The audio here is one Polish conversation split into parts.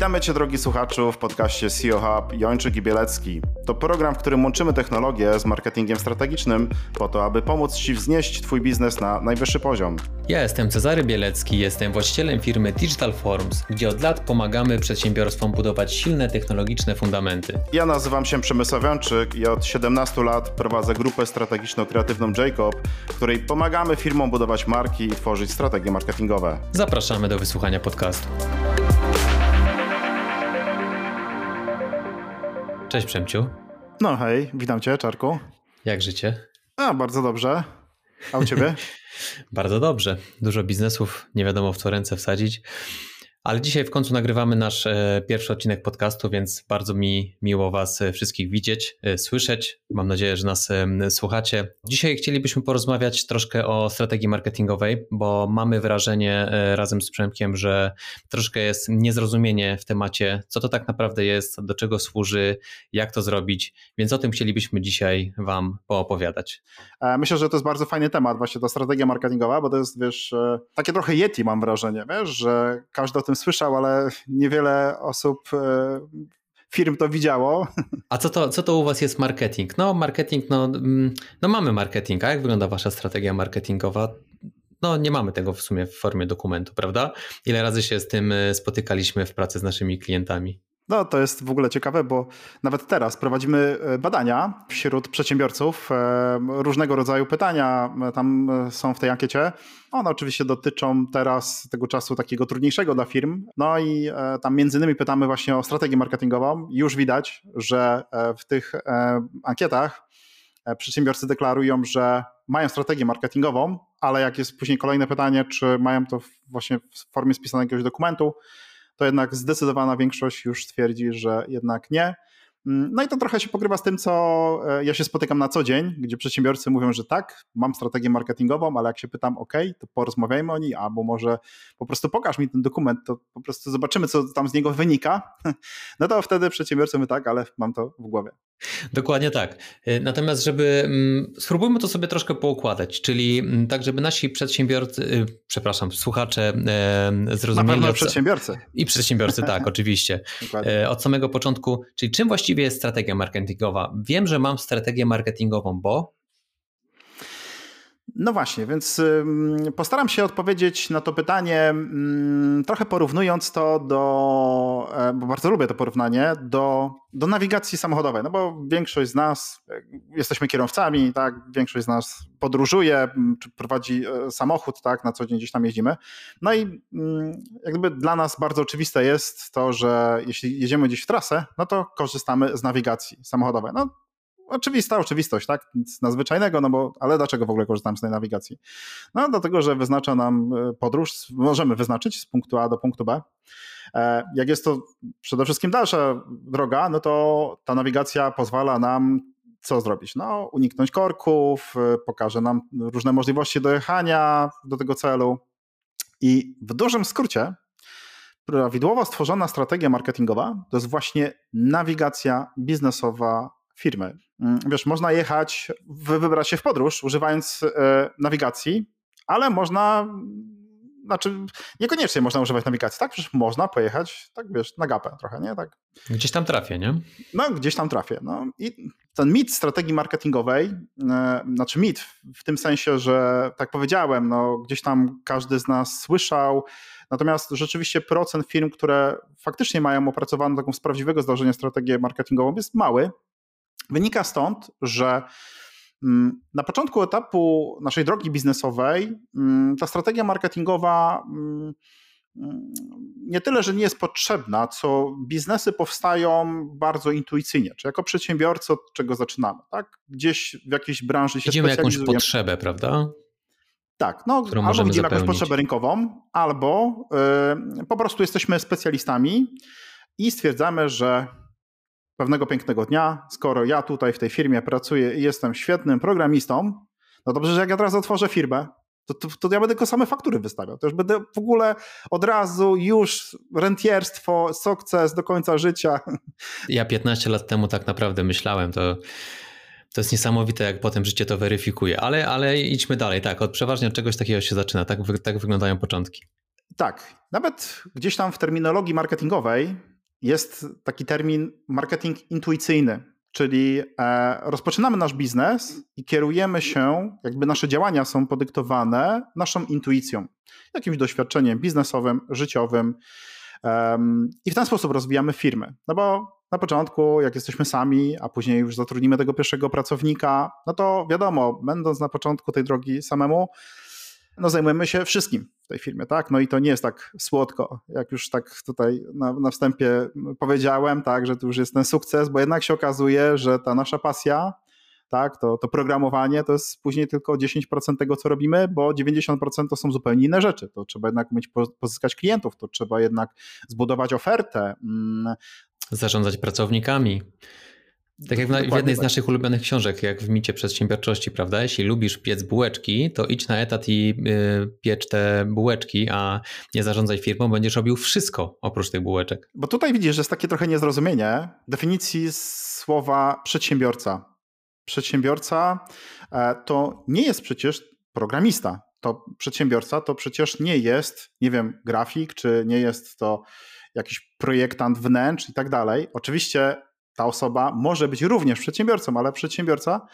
Witamy Cię, drogi słuchaczu, w podcaście CEO Hub Jończyk i Bielecki. To program, w którym łączymy technologię z marketingiem strategicznym po to, aby pomóc Ci wznieść Twój biznes na najwyższy poziom. Ja jestem Cezary Bielecki, jestem właścicielem firmy Digital Forms, gdzie od lat pomagamy przedsiębiorstwom budować silne technologiczne fundamenty. Ja nazywam się Przemysław Jończyk i od 17 lat prowadzę grupę strategiczno-kreatywną Jacob, w której pomagamy firmom budować marki i tworzyć strategie marketingowe. Zapraszamy do wysłuchania podcastu. Cześć Przemciu. No hej, witam Cię, Czarku. Jak życie? A, bardzo dobrze. A u Ciebie? bardzo dobrze. Dużo biznesów, nie wiadomo w co ręce wsadzić. Ale dzisiaj w końcu nagrywamy nasz e, pierwszy odcinek podcastu, więc bardzo mi miło Was e, wszystkich widzieć, e, słyszeć. Mam nadzieję, że nas słuchacie. Dzisiaj chcielibyśmy porozmawiać troszkę o strategii marketingowej, bo mamy wrażenie razem z Przemkiem, że troszkę jest niezrozumienie w temacie, co to tak naprawdę jest, do czego służy, jak to zrobić, więc o tym chcielibyśmy dzisiaj Wam poopowiadać. Myślę, że to jest bardzo fajny temat, właśnie ta strategia marketingowa, bo to jest, wiesz, takie trochę Yeti mam wrażenie, wiesz, że każdy o tym słyszał, ale niewiele osób e, firm to widziało. A co to, co to u Was jest marketing? No, marketing, no, mm, no mamy marketing. A jak wygląda Wasza strategia marketingowa? No, nie mamy tego w sumie w formie dokumentu, prawda? Ile razy się z tym e, spotykaliśmy w pracy z naszymi klientami? No, to jest w ogóle ciekawe, bo nawet teraz prowadzimy e, badania wśród przedsiębiorców. E, różnego rodzaju pytania e, tam są w tej ankiecie. One oczywiście dotyczą teraz tego czasu takiego trudniejszego dla firm. No i tam między innymi pytamy właśnie o strategię marketingową. Już widać, że w tych ankietach przedsiębiorcy deklarują, że mają strategię marketingową, ale jak jest później kolejne pytanie, czy mają to właśnie w formie spisanego jakiegoś dokumentu, to jednak zdecydowana większość już twierdzi, że jednak nie. Mm, no i to trochę się pokrywa z tym, co e, ja się spotykam na co dzień, gdzie przedsiębiorcy mówią, że tak, mam strategię marketingową, ale jak się pytam, OK, to porozmawiajmy o niej, albo może po prostu pokaż mi ten dokument, to po prostu zobaczymy, co tam z niego wynika. No to wtedy przedsiębiorcy mówią, tak, ale mam to w głowie. Dokładnie tak. E, natomiast, żeby mm, spróbujmy to sobie troszkę poukładać, czyli mm, tak, żeby nasi przedsiębiorcy, e, przepraszam, słuchacze zrozumieli. Na pewno przedsiębiorcy. I przedsiębiorcy, tak, oczywiście. Od samego początku, czyli czym właściwie właściwie jest strategia marketingowa? Wiem, że mam strategię marketingową, bo no właśnie, więc postaram się odpowiedzieć na to pytanie, trochę porównując to do, e, bo bardzo lubię to porównanie, do, do nawigacji samochodowej. No bo większość z nas, e, jesteśmy kierowcami, tak, większość z nas podróżuje, czy prowadzi e, samochód, tak, na co dzień gdzieś tam jeździmy. No i jakby dla nas bardzo oczywiste jest to, że jeśli jedziemy gdzieś w trasę, no to korzystamy z nawigacji samochodowej. No oczywista oczywistość, tak? Nic nadzwyczajnego, no bo, ale dlaczego w ogóle korzystamy z tej nawigacji? No dlatego, że wyznacza nam e, podróż, możemy wyznaczyć z punktu A do punktu B. E, jak jest to przede wszystkim dalsza droga, no to ta nawigacja pozwala nam co zrobić? No, uniknąć korków, e, pokaże nam różne możliwości dojechania do tego celu. I w dużym skrócie, prawidłowo stworzona strategia marketingowa to jest właśnie nawigacja biznesowa firmy. Mm, wiesz, można jechać, wybrać się w podróż używając e, nawigacji, ale można, znaczy niekoniecznie można używać nawigacji, tak? Przecież można pojechać, tak wiesz, na gapę trochę, nie? Tak. Gdzieś tam trafię, nie? No, gdzieś tam trafię. No. I ten mit strategii marketingowej, e, znaczy mit w tym sensie, że tak powiedziałem, no, gdzieś tam każdy z nas słyszał, Natomiast rzeczywiście procent firm, które faktycznie mają opracowaną taką z prawdziwego zdarzenia strategię marketingową jest mały, Wynika stąd, że mm, na początku etapu naszej drogi biznesowej mm, ta strategia marketingowa mm, nie tyle, że nie jest potrzebna, co biznesy powstają bardzo intuicyjnie. Czy jako przedsiębiorcy od czego zaczynamy? Tak? Gdzieś w jakiejś branży się Widzimy jakąś potrzebę, prawda? Tak, no, albo widzimy zapełnić. jakąś potrzebę rynkową, albo yy, po prostu jesteśmy specjalistami i stwierdzamy, że pewnego pięknego dnia, skoro ja tutaj w tej firmie pracuję i jestem świetnym programistą, no dobrze, że jak ja teraz otworzę firmę, to, to, to, ja będę tylko same faktury wystawiał. To już będę w ogóle od razu już rentierstwo, sukces do końca życia. Ja 15 lat temu tak naprawdę myślałem, to, to jest niesamowite, jak potem życie to weryfikuje, ale, ale idźmy dalej. Tak, od przeważnie od czegoś takiego się zaczyna, tak, tak wyglądają początki. Tak, nawet gdzieś tam w terminologii marketingowej jest taki termin marketing intuicyjny, czyli e, rozpoczynamy nasz biznes i kierujemy się, jakby nasze działania są podyktowane naszą intuicją, jakimś doświadczeniem biznesowym, życiowym i w ten sposób rozwijamy firmy. No bo na początku, jak jesteśmy sami, a później już zatrudnimy tego pierwszego pracownika, no to wiadomo, będąc na początku tej drogi samemu, no zajmujemy się wszystkim w tej firmie, tak? No i to nie jest tak słodko, jak już tak tutaj na, na wstępie powiedziałem, tak, że to już jest ten sukces, bo jednak się okazuje, że ta nasza pasja, tak, to, to programowanie to jest później tylko 10% tego, co robimy, bo 90% to są zupełnie inne rzeczy. To trzeba jednak umieć pozyskać klientów, to trzeba jednak zbudować ofertę. Mm. Zarządzać pracownikami. Tak jak w, w jednej z tak. naszych ulubionych książek, jak w micie przedsiębiorczości, prawda? Jeśli lubisz piec bułeczki, to idź na etat i yy, piecz te bułeczki, a nie zarządzaj firmą, będziesz robił wszystko oprócz tych bułeczek. Bo tutaj widzisz, że jest takie trochę niezrozumienie definicji słowa przedsiębiorca. Przedsiębiorca e, to nie jest przecież programista. To przedsiębiorca to przecież nie jest, nie wiem, grafik, czy nie jest to jakiś projektant wnętrz i tak dalej. Oczywiście ta osoba może być również przedsiębiorcą, ale przedsiębiorca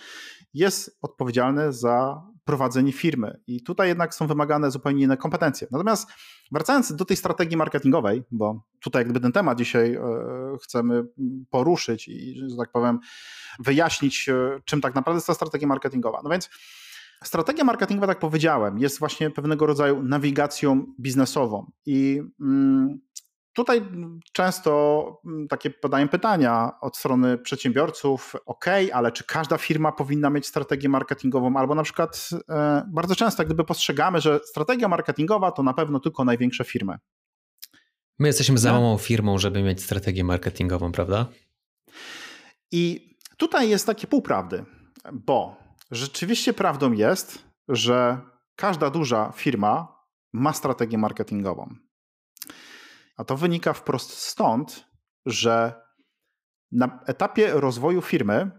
jest odpowiedzialny za prowadzenie firmy. I tutaj jednak są wymagane zupełnie inne kompetencje. Natomiast wracając do tej strategii marketingowej, bo tutaj jakby ten temat dzisiaj e, chcemy poruszyć i, że tak powiem, wyjaśnić, e, czym tak naprawdę jest ta strategia marketingowa. No więc strategia marketingowa, tak powiedziałem, jest właśnie pewnego rodzaju nawigacją biznesową i mm, Tutaj często mm, takie padają pytania od strony przedsiębiorców, ok, ale czy każda firma powinna mieć strategię marketingową? Albo na przykład e, bardzo często gdyby postrzegamy, że strategia marketingowa to na pewno tylko największe firmy. My jesteśmy za małą firmą, żeby mieć strategię marketingową, prawda? I tutaj jest takie półprawdy, bo rzeczywiście prawdą jest, że każda duża firma ma strategię marketingową. A to wynika wprost stąd, że na etapie rozwoju firmy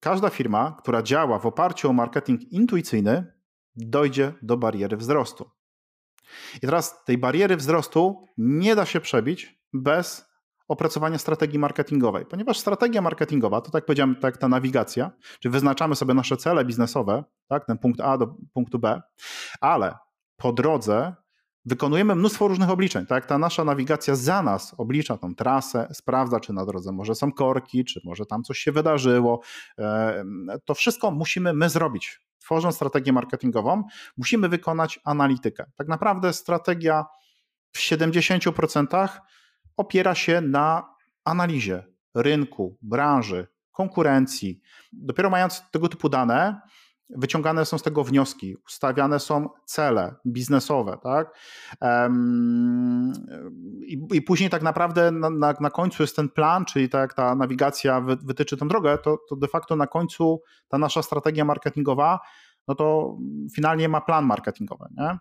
każda firma, która działa w oparciu o marketing intuicyjny, dojdzie do bariery wzrostu. I teraz tej bariery wzrostu nie da się przebić bez opracowania strategii marketingowej, ponieważ strategia marketingowa to tak powiedziałem, tak ta nawigacja, czyli wyznaczamy sobie nasze cele biznesowe, tak, ten punkt A do punktu B, ale po drodze wykonujemy mnóstwo różnych obliczeń. Tak, ta nasza nawigacja za nas oblicza tą trasę, sprawdza, czy na drodze może są korki, czy może tam coś się wydarzyło. To wszystko musimy my zrobić. Tworząc strategię marketingową, musimy wykonać analitykę. Tak naprawdę strategia w 70% opiera się na analizie rynku, branży, konkurencji. Dopiero mając tego typu dane, wyciągane są z tego wnioski, ustawiane są cele biznesowe, tak? I, i później tak naprawdę na, na, na, końcu jest ten plan, czyli tak ta nawigacja wy, wytyczy tę drogę, to, to de facto na końcu ta nasza strategia marketingowa, no to finalnie ma plan marketingowy, nie?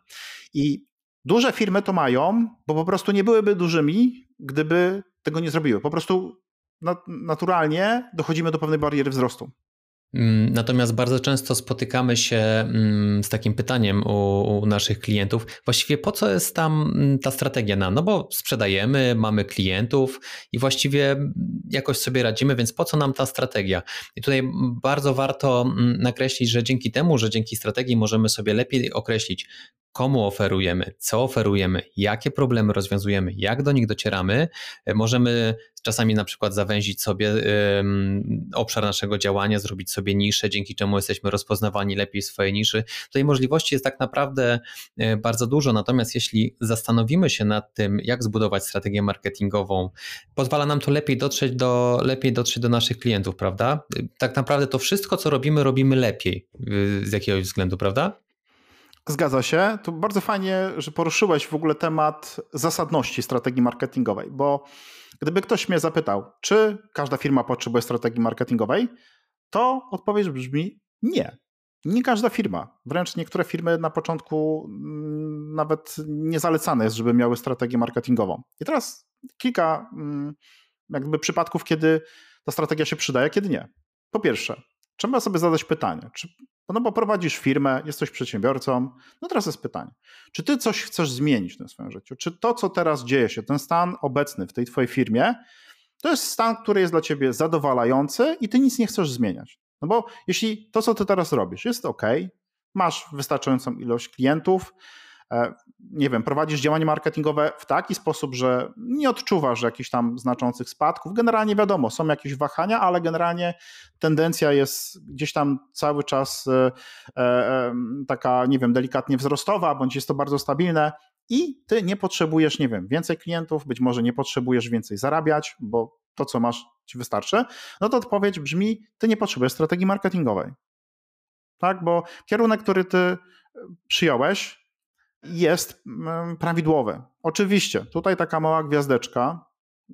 I duże firmy to mają, bo po prostu nie byłyby dużymi, gdyby tego nie zrobiły. Po prostu naturalnie dochodzimy do pewnej bariery wzrostu. Mm, natomiast bardzo często spotykamy się mm, z takim pytaniem u, u, naszych klientów, właściwie po co jest tam mm, ta strategia nam? No bo sprzedajemy, mamy klientów i właściwie jakoś sobie radzimy, więc po co nam ta strategia? I tutaj bardzo warto nakreślić, że dzięki temu, że dzięki strategii możemy sobie lepiej określić, komu oferujemy, co oferujemy, jakie problemy rozwiązujemy, jak do nich docieramy. E, możemy czasami na przykład zawęzić sobie obszar naszego działania, zrobić sobie niszę, dzięki czemu jesteśmy rozpoznawani lepiej w swojej niszy. Tutaj możliwości jest tak naprawdę e, bardzo dużo, natomiast jeśli zastanowimy się nad tym, jak zbudować strategię marketingową, pozwala nam to lepiej dotrzeć do, lepiej dotrzeć do naszych klientów, prawda? Tak naprawdę to wszystko, co robimy, robimy lepiej z jakiegoś względu, prawda? Zgadza się. To bardzo fajnie, że poruszyłeś w ogóle temat zasadności strategii marketingowej, bo gdyby ktoś mnie zapytał, czy każda firma potrzebuje strategii marketingowej, to odpowiedź brzmi nie. Nie każda firma. Wręcz niektóre firmy na początku mm, nawet nie zalecane jest, żeby miały strategię marketingową. I teraz kilka mm, jakby przypadków, kiedy ta strategia się przydaje, kiedy nie. Po pierwsze, trzeba sobie zadać pytanie, czy No bo prowadzisz firmę, jesteś przedsiębiorcą. No teraz jest pytanie, czy ty coś chcesz zmienić w tym swoim życiu? Czy to, co teraz dzieje się, ten stan obecny w tej twojej firmie, to jest stan, który jest dla ciebie zadowalający i ty nic nie chcesz zmieniać? No bo jeśli to, co ty teraz robisz, jest ok, masz wystarczającą ilość klientów, nie wiem, prowadzisz działanie marketingowe w taki sposób, że nie odczuwasz jakichś tam znaczących spadków. Generalnie wiadomo, są jakieś wahania, ale generalnie tendencja jest gdzieś tam cały czas e, e, taka, nie wiem, delikatnie wzrostowa, bądź jest to bardzo stabilne. I ty nie potrzebujesz, nie wiem, więcej klientów, być może nie potrzebujesz więcej zarabiać, bo to, co masz, ci wystarczy. No to odpowiedź brzmi: ty nie potrzebujesz strategii marketingowej. Tak, bo kierunek, który ty przyjąłeś, jest mm, prawidłowe. Oczywiście, tutaj taka mała gwiazdeczka,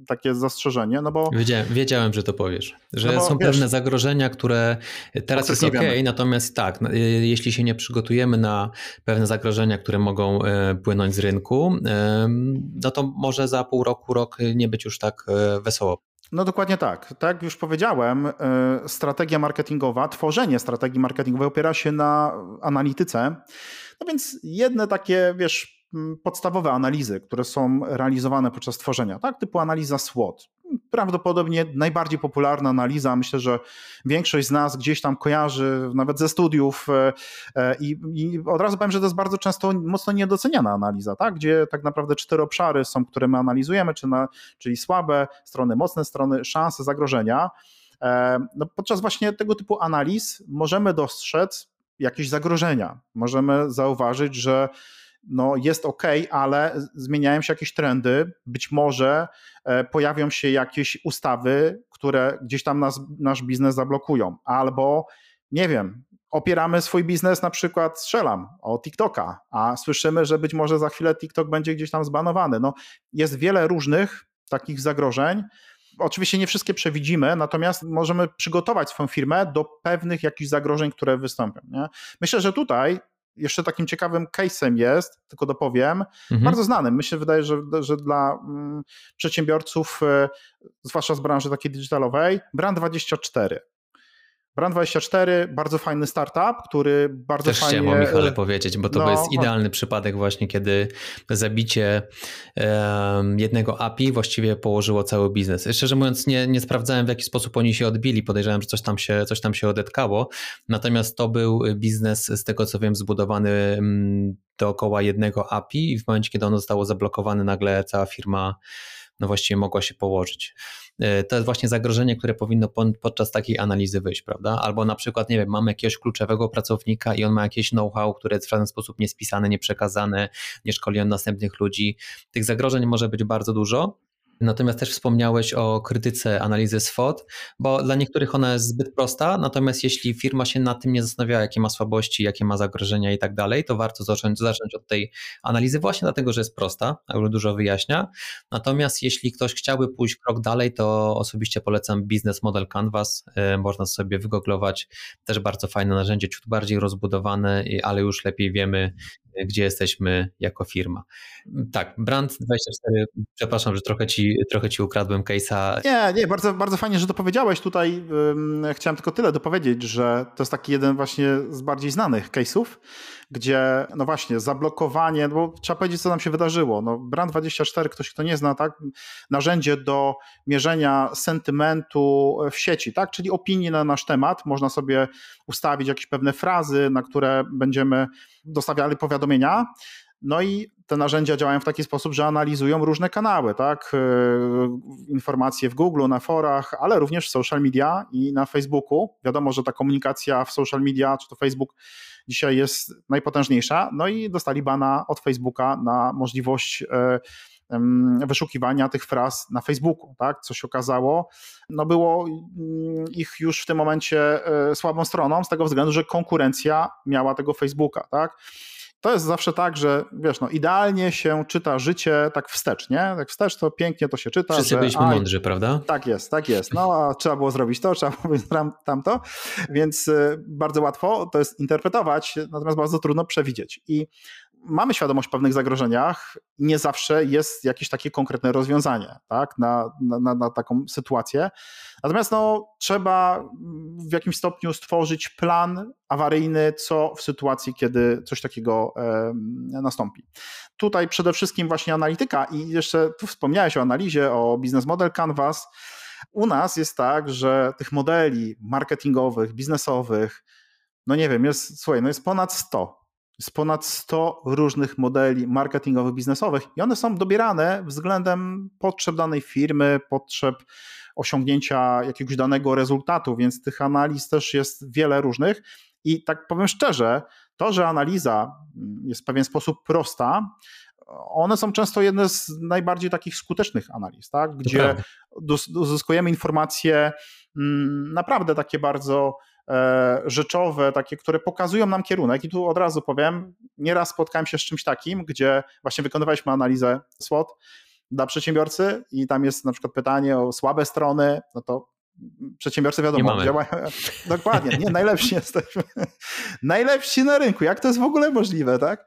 takie zastrzeżenie, no bo... Wiedziałem, wiedziałem że to powiesz, że no są wiesz, pewne zagrożenia, które teraz jest ok, natomiast tak, no, jeśli się nie przygotujemy na pewne zagrożenia, które mogą e, płynąć z rynku, no to może za pół roku, rok nie być już tak e, wesoło. No dokładnie tak. Tak jak już powiedziałem, e, strategia marketingowa, tworzenie strategii marketingowej opiera się na analityce, no więc jedne takie, wiesz, podstawowe analizy, które są realizowane podczas tworzenia, tak, typu analiza SWOT. Prawdopodobnie najbardziej popularna analiza, myślę, że większość z nas gdzieś tam kojarzy, nawet ze studiów, e, e, i, i od razu powiem, że to jest bardzo często mocno niedoceniana analiza, tak? gdzie tak naprawdę cztery obszary są, które my analizujemy, czy na, czyli słabe strony, mocne strony, szanse, zagrożenia. E, no, podczas właśnie tego typu analiz możemy dostrzec jakieś zagrożenia. Możemy zauważyć, że no jest ok, ale zmieniają się jakieś trendy, być może e, pojawią się jakieś ustawy, które gdzieś tam nas, nasz biznes zablokują, albo nie wiem, opieramy swój biznes na przykład, strzelam, o TikToka, a słyszymy, że być może za chwilę TikTok będzie gdzieś tam zbanowany. No, jest wiele różnych takich zagrożeń, Oczywiście nie wszystkie przewidzimy, natomiast możemy przygotować swoją firmę do pewnych jakichś zagrożeń, które wystąpią. Nie? Myślę, że tutaj jeszcze takim ciekawym case'em jest, tylko dopowiem, mhm. bardzo znanym. Myślę, wydaje, że, że dla mm, przedsiębiorców, e, zwłaszcza z branży takiej digitalowej, Brand24. Brand24, bardzo fajny startup, który bardzo Też fajnie... chciałem o Michale powiedzieć, bo to no, jest idealny przypadek właśnie, kiedy zabicie um, jednego API właściwie położyło cały biznes. Szczerze mówiąc nie, nie sprawdzałem w jaki sposób oni się odbili, podejrzewam, że coś tam się, coś tam się odetkało, natomiast to był biznes z tego co wiem zbudowany mm, dookoła jednego API i w momencie kiedy ono zostało zablokowane nagle cała firma no właściwie mogła się położyć. E, to jest właśnie zagrożenie, które powinno podczas takiej analizy wyjść, prawda? Albo na przykład, nie wiem, mamy jakiegoś kluczowego pracownika i on ma jakieś know-how, które jest w żaden sposób niespisane, nieprzekazane, nie szkoli on następnych ludzi. Tych zagrożeń może być bardzo dużo. Natomiast też wspomniałeś o krytyce analizy SWOT, bo dla niektórych ona jest zbyt prosta, natomiast jeśli firma się nad tym nie zastanawia, jakie ma słabości, jakie ma zagrożenia i tak dalej, to warto zacząć, zacząć od tej analizy właśnie dlatego, że jest prosta, ale dużo wyjaśnia. Natomiast jeśli ktoś chciałby pójść krok dalej, to osobiście polecam Business Model Canvas. E, można sobie wygooglować, też bardzo fajne narzędzie, ciut bardziej rozbudowane, ale już lepiej wiemy, gdzie jesteśmy jako firma. Tak, Brand24, przepraszam, że trochę ci, trochę ci ukradłem case'a. Nie, nie, bardzo, bardzo fajnie, że to powiedziałeś. Tutaj chciałem tylko tyle dopowiedzieć, że to jest taki jeden właśnie z bardziej znanych case'ów, gdzie no właśnie zablokowanie, bo trzeba powiedzieć, co nam się wydarzyło. No, Brand24, ktoś kto nie zna, tak, narzędzie do mierzenia sentymentu w sieci, tak, czyli opinii na nasz temat. Można sobie ustawić jakieś pewne frazy, na które będziemy dostawiali powiadomienia. No i te narzędzia działają w taki sposób, że analizują różne kanały, tak? E, informacje w Google, na forach, ale również w social media i na Facebooku. Wiadomo, że ta komunikacja w social media, czy to Facebook dzisiaj jest najpotężniejsza. No i dostali bana od Facebooka na możliwość e, wyszukiwania tych fraz na Facebooku, tak? Co się okazało, no było mm, ich już w tym momencie e, słabą stroną z tego względu, że konkurencja miała tego Facebooka, tak? To jest zawsze tak, że wiesz, no idealnie się czyta życie tak wstecz, nie? Tak wstecz to pięknie to się czyta. Wszyscy że, byliśmy mądrzy, prawda? Tak jest, tak jest. No a trzeba było zrobić to, trzeba było zrobić tamto, więc y, bardzo łatwo to jest interpretować, natomiast bardzo trudno przewidzieć. I mamy świadomość pewnych zagrożeniach, nie zawsze jest jakieś takie konkretne rozwiązanie tak, na, na, na taką sytuację. Natomiast no, trzeba w jakimś stopniu stworzyć plan awaryjny, co w sytuacji, kiedy coś takiego e, nastąpi. Tutaj przede wszystkim właśnie analityka i jeszcze tu wspomniałeś o analizie, o business model Canvas. U nas jest tak, że tych modeli marketingowych, biznesowych, no nie wiem, jest, słuchaj, no jest ponad 100. Jest ponad 100 różnych modeli marketingowych, biznesowych i one są dobierane względem potrzeb danej firmy, potrzeb osiągnięcia jakiegoś danego rezultatu, więc tych analiz też jest wiele różnych. I tak powiem szczerze, to, że analiza jest w pewien sposób prosta, one są często jedne z najbardziej takich skutecznych analiz, tak? gdzie uzyskujemy informacje mm, naprawdę takie bardzo rzeczowe, takie, które pokazują nam kierunek. I tu od razu powiem, nieraz spotkałem się z czymś takim, gdzie właśnie wykonywaliśmy analizę SWOT dla przedsiębiorcy i tam jest na przykład pytanie o słabe strony, no to przedsiębiorcy wiadomo, działają. Dokładnie, nie, najlepsi jesteśmy. najlepsi na rynku. Jak to jest w ogóle możliwe, tak?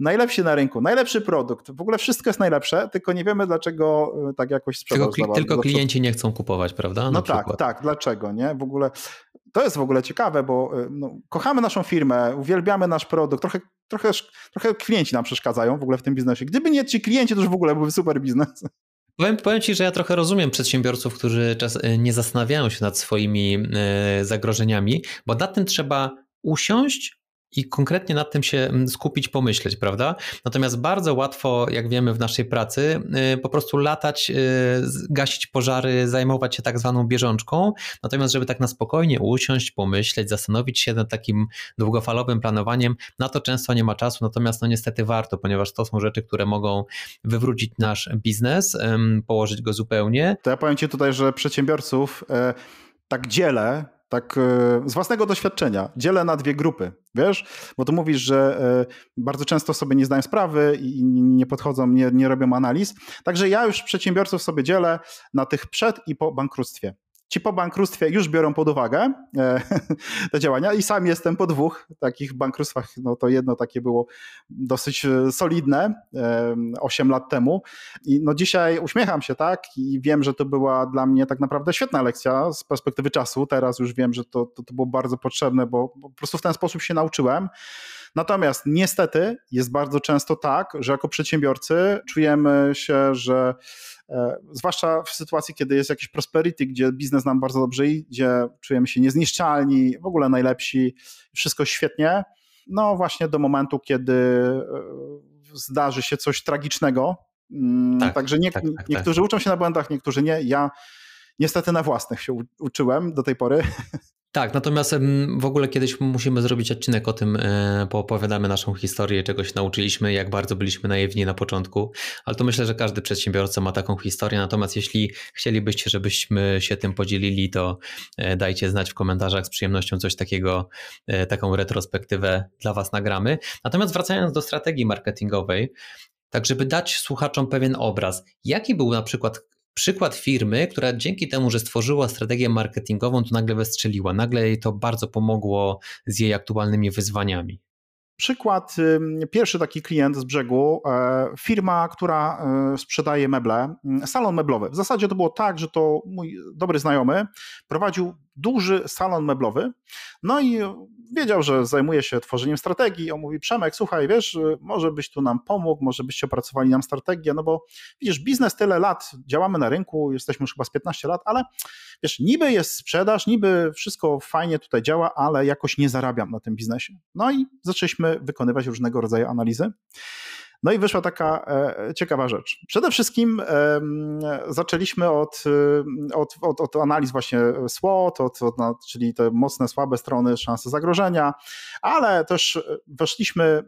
Najlepsi na rynku, najlepszy produkt, w ogóle wszystko jest najlepsze, tylko nie wiemy dlaczego e, tak jakoś sprzedaż Tylko, tylko klienci nie chcą kupować, prawda? Na no tak, przykład. tak, tak, dlaczego, nie? W ogóle to jest w ogóle ciekawe, bo e, no, kochamy naszą firmę, uwielbiamy nasz produkt, trochę, trochę, trochę klienci nam przeszkadzają w ogóle w tym biznesie. Gdyby nie ci klienci, to już w ogóle byłby super biznes. Powiem, powiem, Ci, że ja trochę rozumiem przedsiębiorców, którzy czas, e, nie zastanawiają się nad swoimi zagrożeniami, bo nad tym trzeba usiąść, i konkretnie nad tym się mm, skupić, pomyśleć, prawda? Natomiast bardzo łatwo, jak wiemy w naszej pracy, y, po prostu latać, y, gasić pożary, zajmować się tak zwaną bieżączką. Natomiast, żeby tak na spokojnie usiąść, pomyśleć, zastanowić się nad takim długofalowym planowaniem, na to często nie ma czasu, natomiast no niestety warto, ponieważ to są rzeczy, które mogą wywrócić nasz biznes, położyć go zupełnie. To ja powiem Ci tutaj, że przedsiębiorców e, tak dzielę tak e, z własnego doświadczenia dzielę na dwie grupy, wiesz? Bo tu mówisz, że e, bardzo często sobie nie zdają sprawy i nie podchodzą, nie, nie robią analiz. Także ja już przedsiębiorców sobie dzielę na tych przed i po bankructwie ci po bankructwie już biorą pod uwagę e, te działania i sam jestem po dwóch takich bankructwach. No to jedno takie było dosyć e, solidne 8 lat temu i no dzisiaj uśmiecham się, tak, i wiem, że to była dla mnie tak naprawdę świetna lekcja z perspektywy czasu. Teraz już wiem, że to, to, to było bardzo potrzebne, bo po prostu w ten sposób się nauczyłem. Natomiast niestety jest bardzo często tak, że jako przedsiębiorcy czujemy się, że e, zwłaszcza w sytuacji, kiedy jest jakiś prosperity, gdzie biznes nam bardzo dobrze idzie, czujemy się niezniszczalni, w ogóle najlepsi, wszystko świetnie, no właśnie do momentu, kiedy e, zdarzy się coś tragicznego. Mm, tak, Także nie, tak, tak, tak, niektórzy uczą się na błędach, niektórzy nie. Ja niestety na własnych się uczyłem do tej pory. Tak, natomiast w ogóle kiedyś musimy zrobić odcinek o tym, poopowiadamy e, naszą historię, czegoś nauczyliśmy, jak bardzo byliśmy naiwni na początku, ale to myślę, że każdy przedsiębiorca ma taką historię, natomiast jeśli chcielibyście, żebyśmy się tym podzielili, to e, dajcie znać w komentarzach, z przyjemnością coś takiego, e, taką retrospektywę dla Was nagramy. Natomiast wracając do strategii marketingowej, tak żeby dać słuchaczom pewien obraz, jaki był na przykład przykład firmy, która dzięki temu, że stworzyła strategię marketingową, to nagle wystrzeliła. Nagle jej to bardzo pomogło z jej aktualnymi wyzwaniami. Przykład, pierwszy taki klient z brzegu, e, firma, która e, sprzedaje meble, salon meblowy. W zasadzie to było tak, że to mój dobry znajomy prowadził duży salon meblowy, no i wiedział, że zajmuje się tworzeniem strategii. On mówi: Przemek, słuchaj, wiesz, może byś tu nam pomógł, może byście opracowali nam strategię, no bo widzisz, biznes tyle lat, działamy na rynku, jesteśmy już chyba z 15 lat, ale wiesz, niby jest sprzedaż, niby wszystko fajnie tutaj działa, ale jakoś nie zarabiam na tym biznesie. No i zaczęliśmy wykonywać różnego rodzaju analizy. No i wyszła taka e, ciekawa rzecz. Przede wszystkim zaczęliśmy od, e, od, od, od analiz właśnie SWOT, od, od, czyli te mocne, słabe strony, szanse zagrożenia, ale też weszliśmy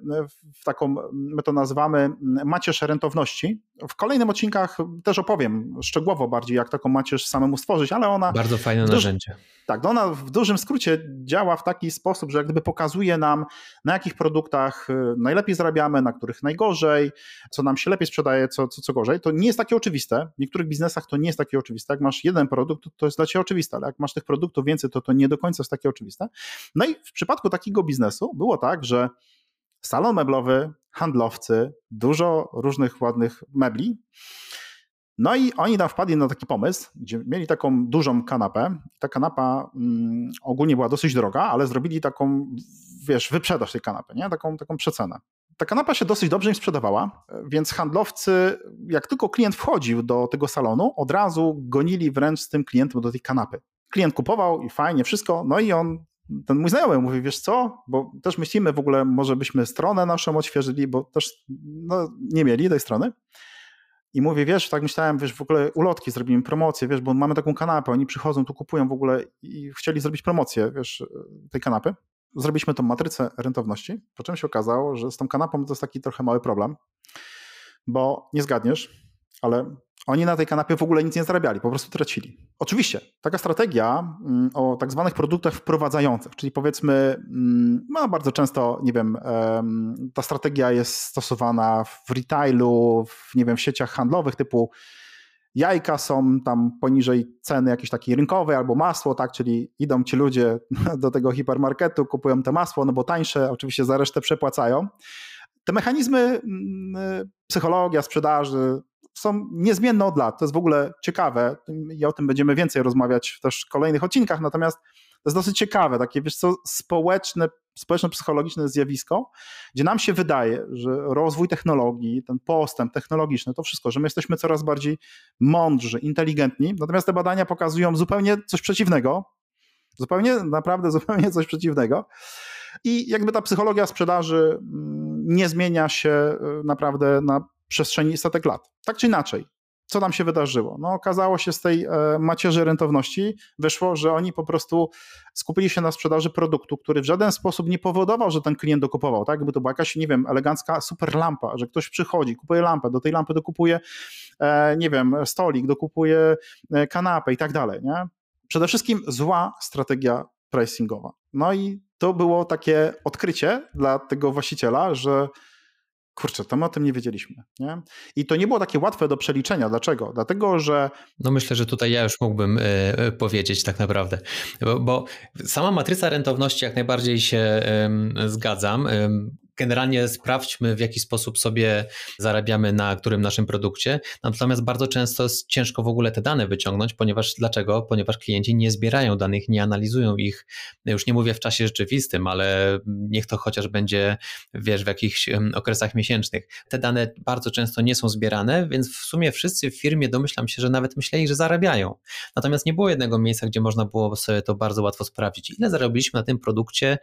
w taką, my to nazywamy macierz rentowności. W kolejnym odcinkach też opowiem szczegółowo bardziej, jak taką macierz samemu stworzyć, ale ona... Bardzo fajne narzędzie. Tak, no ona w dużym skrócie działa w taki sposób, że jak gdyby pokazuje nam, na jakich produktach y, najlepiej zarabiamy, na których najgorzej, co nam się lepiej sprzedaje, co, co, co gorzej. To nie jest takie oczywiste. W niektórych biznesach to nie jest takie oczywiste. Jak masz jeden produkt, to, to jest dla ciebie oczywiste, ale jak masz tych produktów więcej, to to nie do końca jest takie oczywiste. No i w przypadku takiego biznesu było tak, że salon meblowy, handlowcy, dużo różnych ładnych mebli. No i oni tam wpadli na taki pomysł, gdzie mieli taką dużą kanapę. Ta kanapa mm, ogólnie była dosyć droga, ale zrobili taką, wiesz, wyprzedaż tej kanapy, nie? Taką, taką przecenę. Ta kanapa się dosyć dobrze im sprzedawała, więc handlowcy, jak tylko klient wchodził do tego salonu, od razu gonili wręcz z tym klientem do tej kanapy. Klient kupował i fajnie, wszystko, no i on ten mój znajomy mówi, wiesz co, bo też myślimy w ogóle, może byśmy stronę naszą odświeżyli, bo też no, nie mieli tej strony. I mówię, wiesz, tak myślałem, wiesz, w ogóle ulotki zrobimy, promocję, wiesz, bo mamy taką kanapę, oni przychodzą, tu kupują w ogóle i chcieli zrobić promocję, wiesz, tej kanapy. Zrobiliśmy tą matrycę rentowności, po czym się okazało, że z tą kanapą to jest taki trochę mały problem, bo nie zgadniesz, ale oni na tej kanapie w ogóle nic nie zarabiali, po prostu tracili. Oczywiście, taka strategia mm, o tak zwanych produktach wprowadzających, czyli powiedzmy, mm, no bardzo często, nie wiem, ta strategia jest stosowana w retailu, w, nie wiem, w sieciach handlowych typu jajka są tam poniżej ceny jakiejś takiej rynkowej albo masło, tak, czyli idą ci ludzie do tego hipermarketu, kupują to masło, no bo tańsze, oczywiście za resztę przepłacają. Te mechanizmy, mm, psychologia sprzedaży, są niezmienne od lat. To jest w ogóle ciekawe i o tym będziemy więcej rozmawiać też w kolejnych odcinkach, natomiast to jest dosyć ciekawe, takie wiesz co, społeczne, społeczno-psychologiczne zjawisko, gdzie nam się wydaje, że rozwój technologii, ten postęp technologiczny, to wszystko, że my jesteśmy coraz bardziej mądrzy, inteligentni, natomiast te badania pokazują zupełnie coś przeciwnego, zupełnie, naprawdę zupełnie coś przeciwnego. I jakby ta psychologia sprzedaży mm, nie zmienia się y, naprawdę na przestrzeni setek lat. Tak czy inaczej, co tam się wydarzyło? No, okazało się z tej e, macierzy rentowności, wyszło, że oni po prostu skupili się na sprzedaży produktu, który w żaden sposób nie powodował, że ten klient dokupował, tak? Jakby to była jakaś, nie wiem, elegancka super lampa, że ktoś przychodzi, kupuje lampę, do tej lampy dokupuje, e, nie wiem, stolik, dokupuje e, kanapę i tak dalej, nie? Przede wszystkim zła strategia pricingowa. No i to było takie odkrycie dla tego właściciela, że kurczę, to my o tym nie wiedzieliśmy. Nie? I to nie było takie łatwe do przeliczenia. Dlaczego? Dlatego, że. No myślę, że tutaj ja już mógłbym y, powiedzieć tak naprawdę, bo, bo, sama matryca rentowności jak najbardziej się y, zgadzam. Y, generalnie sprawdźmy, w jaki sposób sobie zarabiamy na którym naszym produkcie. Natomiast bardzo często jest ciężko w ogóle te dane wyciągnąć, ponieważ dlaczego? Ponieważ klienci nie zbierają danych, nie analizują ich, już nie mówię w czasie rzeczywistym, ale niech to chociaż będzie, wiesz, w jakichś okresach miesięcznych. Te dane bardzo często nie są zbierane, więc w sumie wszyscy w firmie domyślam się, że nawet myśleli, że zarabiają. Natomiast nie było jednego miejsca, gdzie można było sobie to bardzo łatwo sprawdzić. Ile zarobiliśmy na tym produkcie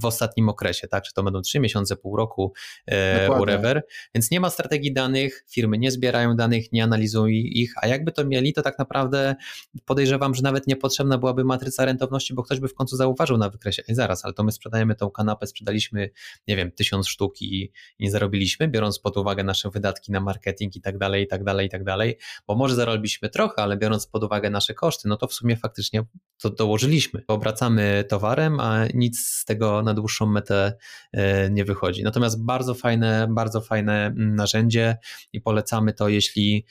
w ostatnim okresie, tak? Czy to będą trzy miesiące, pół roku, e, whatever. Więc nie ma strategii danych, firmy nie zbierają danych, nie analizują ich, a jakby to mieli, to tak naprawdę podejrzewam, że nawet niepotrzebna byłaby matryca rentowności, bo ktoś by w końcu zauważył na wykresie, ej zaraz, ale to my sprzedajemy tą kanapę, sprzedaliśmy, nie wiem, tysiąc sztuk i, nie zarobiliśmy, biorąc pod uwagę nasze wydatki na marketing i tak dalej, i tak dalej, i tak dalej, bo może zarobiliśmy trochę, ale biorąc pod uwagę nasze koszty, no to w sumie faktycznie to dołożyliśmy. Obracamy towarem, a nic z tego na dłuższą metę e, nie wychodzi chodzi. Natomiast bardzo fajne, bardzo fajne mm, narzędzie i polecamy to, jeśli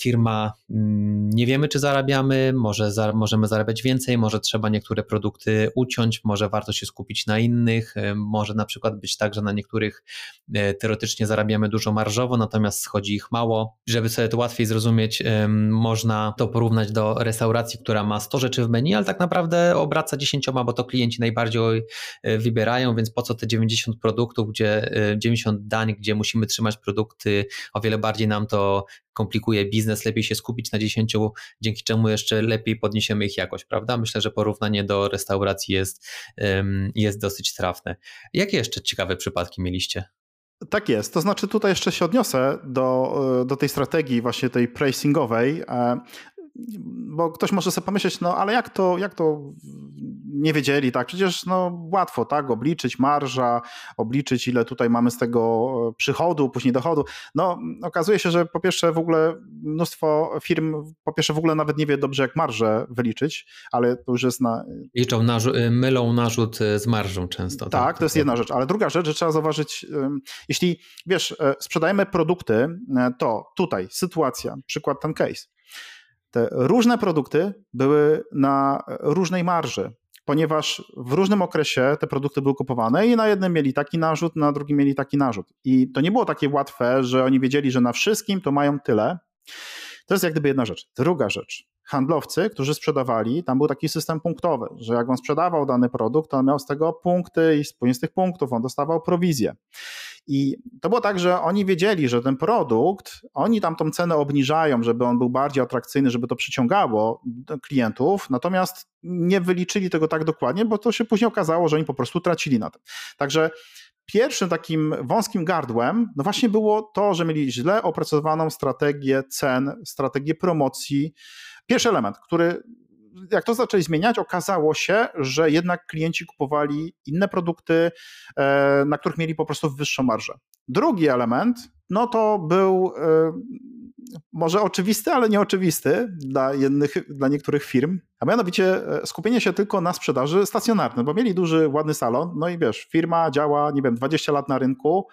firma mm, nie wiemy, czy zarabiamy, może za, możemy zarabiać więcej, może trzeba niektóre produkty uciąć, może warto się skupić na innych, y, może na przykład być tak, że na niektórych y, teoretycznie zarabiamy dużo marżowo, natomiast schodzi ich mało. Żeby sobie to łatwiej zrozumieć, można to porównać do restauracji, która ma 100 rzeczy w menu, ale tak naprawdę obraca 10, bo to klienci najbardziej y, wybierają, więc po co te 90 produktów, gdzie gdzie 90 y, dań, gdzie musimy trzymać produkty, o wiele bardziej nam to komplikuje biznes, lepiej się skupić na 10, dzięki czemu jeszcze lepiej podniesiemy ich jakość, prawda? Myślę, że porównanie do restauracji jest, jest dosyć trafne. Jakie jeszcze ciekawe przypadki mieliście? Tak jest. To znaczy, tutaj jeszcze się odniosę do, y, do tej strategii, właśnie tej pricingowej. E, bo ktoś może sobie pomyśleć, no ale jak to, jak to nie wiedzieli, tak? Przecież no, łatwo, tak? Obliczyć marża, obliczyć ile tutaj mamy z tego przychodu, później dochodu. No, okazuje się, że po pierwsze w ogóle mnóstwo firm, po pierwsze w ogóle nawet nie wie dobrze, jak marżę wyliczyć, ale to już jest na... Liczą, narzu- mylą narzut z marżą często. Tak, tak, to jest jedna rzecz, ale druga rzecz, że trzeba zauważyć, jeśli, wiesz, e, sprzedajemy produkty, e, to tutaj sytuacja, przykład ten case, te różne produkty były na różnej marży. ponieważ w różnym okresie te produkty były kupowane i na jednym mieli taki narzut, na drugim mieli taki narzut. I to nie było takie łatwe, że oni wiedzieli, że na wszystkim to mają tyle. To jest jak gdyby jedna rzecz. Druga rzecz. Handlowcy, którzy sprzedawali, tam był taki system punktowy, że jak on sprzedawał dany produkt, to on miał z tego punkty i z tych punktów on dostawał prowizję. I to było tak, że oni wiedzieli, że ten produkt, oni tam tą cenę obniżają, żeby on był bardziej atrakcyjny, żeby to przyciągało klientów, natomiast nie wyliczyli tego tak dokładnie, bo to się później okazało, że oni po prostu tracili na tym. Także pierwszym takim wąskim gardłem, no właśnie było to, że mieli źle opracowaną strategię cen, strategię promocji. Pierwszy element, który jak to zaczęli zmieniać, okazało się, że jednak klienci kupowali inne produkty, e, na których mieli po prostu wyższą marżę. Drugi element, no to był e, może oczywisty, ale nieoczywisty dla, jednych, dla niektórych firm, a mianowicie e, skupienie się tylko na sprzedaży stacjonarnej, bo mieli duży, ładny salon, no i wiesz, firma działa, nie wiem, 20 lat na rynku,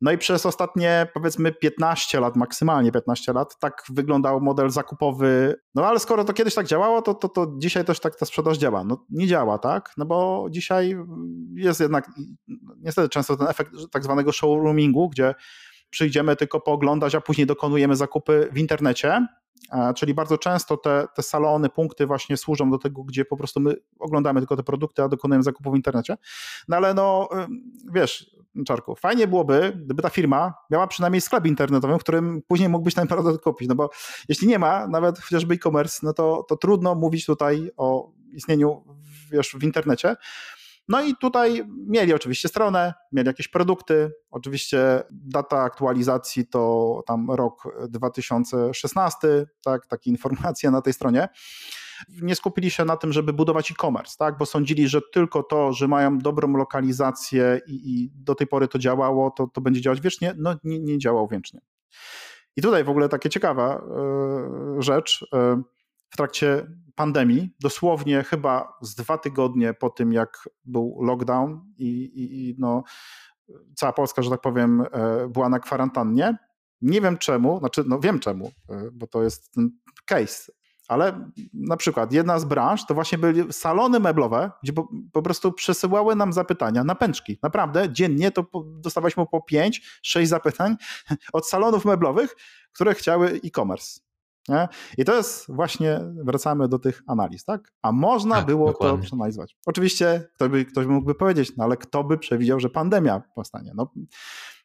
no i przez ostatnie powiedzmy 15 lat, maksymalnie 15 lat, tak wyglądał model zakupowy. No ale skoro to kiedyś tak działało, to, to, to dzisiaj też tak ta sprzedaż działa. No nie działa, tak? No bo dzisiaj jest jednak niestety często ten efekt tak zwanego showroomingu, gdzie przyjdziemy tylko pooglądać, a później dokonujemy zakupy w internecie. Czyli bardzo często te, te salony, punkty właśnie służą do tego, gdzie po prostu my oglądamy tylko te produkty, a dokonujemy zakupów w internecie. No ale no, wiesz, Czarku, fajnie byłoby, gdyby ta firma miała przynajmniej sklep internetowy, w którym później mógłbyś ten produkt kupić, no bo jeśli nie ma, nawet chociażby e-commerce, no to, to trudno mówić tutaj o istnieniu wiesz, w internecie. No i tutaj mieli oczywiście stronę, mieli jakieś produkty. Oczywiście data aktualizacji to tam rok 2016, tak, takie informacje na tej stronie. Nie skupili się na tym, żeby budować e-commerce, tak, bo sądzili, że tylko to, że mają dobrą lokalizację i, i do tej pory to działało, to, to będzie działać wiecznie. No nie, nie działał wiecznie. I tutaj w ogóle takie ciekawa y, rzecz. Y, w trakcie pandemii, dosłownie chyba z dwa tygodnie po tym, jak był lockdown i, i, i no, cała Polska, że tak powiem, e, była na kwarantannie. Nie wiem czemu, znaczy, no wiem czemu, e, bo to jest ten case, ale na przykład jedna z branż to właśnie były salony meblowe, gdzie po, po prostu przesyłały nam zapytania na pęczki. Naprawdę, dziennie to dostawaliśmy po 5-6 zapytań od salonów meblowych, które chciały e-commerce. Nie? I to jest właśnie, wracamy do tych analiz, tak? A można tak, było dokładnie. to przeanalizować. Oczywiście ktoś by, ktoś by mógłby powiedzieć, no ale kto by przewidział, że pandemia powstanie? No,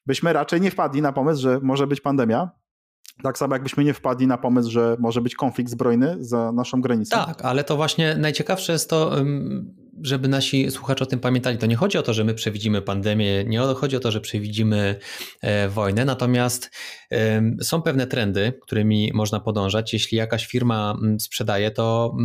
byśmy raczej nie wpadli na pomysł, że może być pandemia, tak samo jakbyśmy nie wpadli na pomysł, że może być konflikt zbrojny za naszą granicą. Tak, ale to właśnie najciekawsze jest to, żeby nasi słuchacze o tym pamiętali. To nie chodzi o to, że my przewidzimy pandemię, nie chodzi o to, że przewidzimy e, wojnę, natomiast są pewne trendy, którymi można podążać. Jeśli jakaś firma sprzedaje, to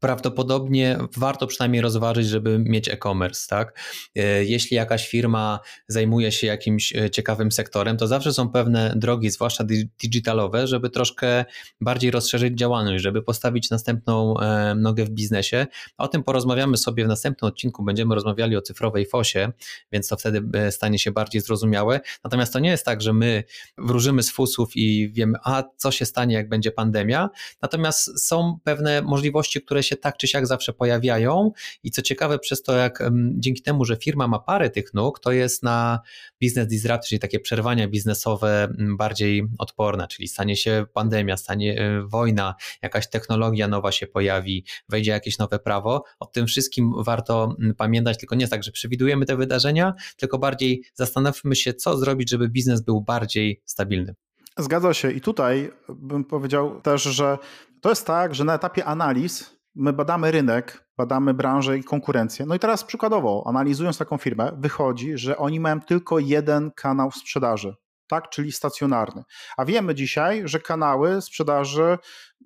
prawdopodobnie warto przynajmniej rozważyć, żeby mieć e-commerce, tak? E, jeśli jakaś firma zajmuje się jakimś e, ciekawym sektorem, to zawsze są pewne drogi, zwłaszcza digitalowe, żeby troszkę bardziej rozszerzyć działalność, żeby postawić następną e, nogę w biznesie. O tym porozmawiamy sobie w następnym odcinku, będziemy rozmawiali o cyfrowej fosie, więc to wtedy stanie się bardziej zrozumiałe. Natomiast to nie jest tak, że my wróżymy z fusów i wiemy, a co się stanie, jak będzie pandemia. Natomiast są pewne możliwości, które się tak czy siak zawsze pojawiają i co ciekawe przez to, jak dzięki temu, że firma ma parę tych nóg, to jest na business disruption, czyli takie przerwania biznesowe bardziej odporna, czyli stanie się pandemia, stanie e, wojna, jakaś technologia nowa się pojawi, wejdzie jakieś nowe prawo. O tym wszystkim warto pamiętać, tylko nie tak, że przewidujemy te wydarzenia, tylko bardziej zastanówmy się, co zrobić, żeby biznes był bardziej stabilny. Zgadza się i tutaj bym powiedział też, że to jest tak, że na etapie analiz my badamy rynek, badamy branżę i konkurencję. No i teraz przykładowo, analizując taką firmę, wychodzi, że oni mają tylko jeden kanał sprzedaży, tak, czyli stacjonarny. A wiemy dzisiaj, że kanały sprzedaży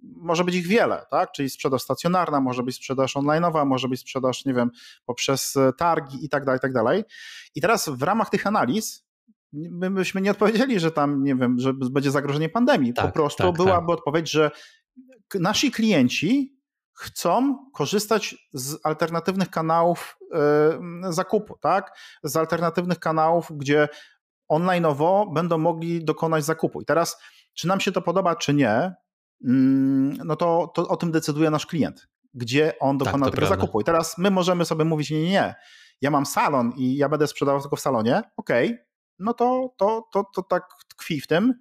może być ich wiele, tak? Czyli sprzedaż stacjonarna, może być sprzedaż online'owa, może być sprzedaż, nie wiem, poprzez targi i tak dalej, i tak dalej. I teraz w ramach tych analiz my byśmy nie odpowiedzieli, że tam, nie wiem, że będzie zagrożenie pandemii. Tak, po prostu tak, byłaby tak. odpowiedź, że nasi klienci chcą korzystać z alternatywnych kanałów y, zakupu, tak? Z alternatywnych kanałów, gdzie online'owo będą mogli dokonać zakupu. I teraz, czy nam się to podoba, czy nie, mm, no to, to o tym decyduje nasz klient. gdzie on tak, dokona tak, tego prawda. zakupu. I teraz my możemy sobie mówić, nie, nie, nie, ja mam salon i ja będę sprzedawał tylko w salonie, okej, okay, no to, to, to, to tak tkwi w tym,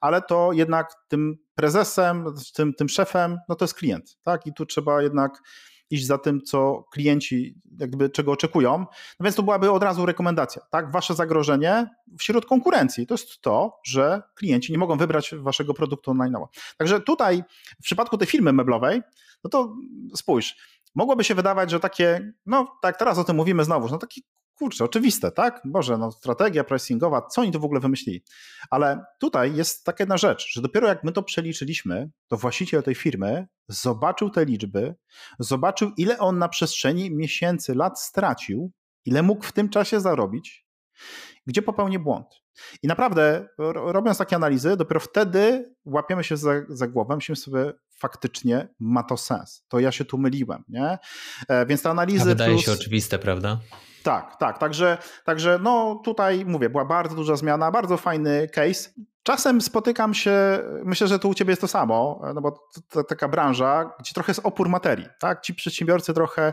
ale to jednak tym prezesem, tym, tym szefem, no to jest klient, tak? I tu trzeba jednak iść za tym, co klienci jakby czego oczekują. No więc to byłaby od razu rekomendacja, tak? Wasze zagrożenie wśród konkurencji to jest to, że klienci nie mogą wybrać waszego produktu online'owo. Także tutaj w przypadku tej firmy meblowej, no to spójrz, mogłoby się wydawać, że takie, no tak teraz o tym mówimy znowu, no taki kurczę, oczywiste, tak? Boże, no strategia pricingowa, co oni tu w ogóle wymyślili? Ale tutaj jest taka jedna rzecz, że dopiero jak my to przeliczyliśmy, to właściciel tej firmy zobaczył te liczby, zobaczył ile on na przestrzeni miesięcy, lat stracił, ile mógł w tym czasie zarobić, gdzie popełnił błąd. I naprawdę, robiąc takie analizy, dopiero wtedy łapiemy się za, za głowę, myślimy sobie, faktycznie ma to sens. To ja się tu myliłem, nie? E, więc te analizy. A wydaje plus... się oczywiste, prawda? Tak, tak. Także, także no tutaj mówię, była bardzo duża zmiana, bardzo fajny case. Czasem spotykam się, myślę, że tu u ciebie jest to samo, no bo to, to taka branża, gdzie trochę jest opór materii, tak? Ci przedsiębiorcy trochę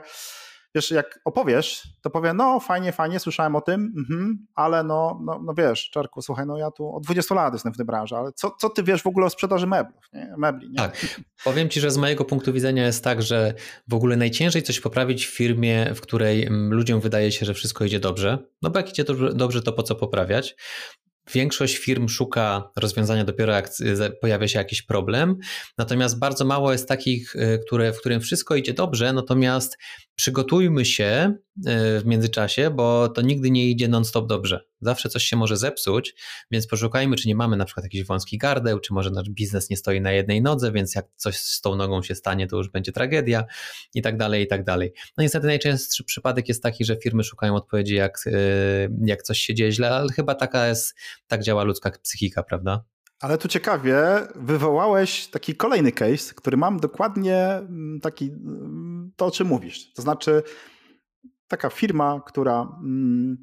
wiesz, jak opowiesz, to powie, no fajnie, fajnie, słyszałem o tym, mhm, ale no, no, no wiesz, Czarku, słuchaj, no ja tu od 20 lat jestem w tej branży, ale co, co ty wiesz w ogóle o sprzedaży meblów, nie? mebli? Nie? Tak, powiem ci, że z mojego punktu widzenia jest tak, że w ogóle najciężej coś poprawić w firmie, w której mm, ludziom wydaje się, że wszystko idzie dobrze, no bo jak idzie dobrze, to po co poprawiać? Większość firm szuka rozwiązania dopiero jak pojawia się jakiś problem, natomiast bardzo mało jest takich, y, które, w którym wszystko idzie dobrze, natomiast przygotujmy się y, w międzyczasie, bo to nigdy nie idzie non-stop dobrze. Zawsze coś się może zepsuć, więc poszukajmy, czy nie mamy na przykład jakichś wąskich gardeł, czy może nasz biznes nie stoi na jednej nodze, więc jak coś z tą nogą się stanie, to już będzie tragedia i tak dalej, i tak dalej. No niestety najczęstszy przypadek jest taki, że firmy szukają odpowiedzi, jak, y, jak coś się dzieje źle, ale chyba taka jest, tak działa ludzka psychika, prawda? Ale tu ciekawie, wywołałeś taki kolejny case, który mam dokładnie mm, taki, mm, to o czym mówisz. To znaczy, taka firma, która mm,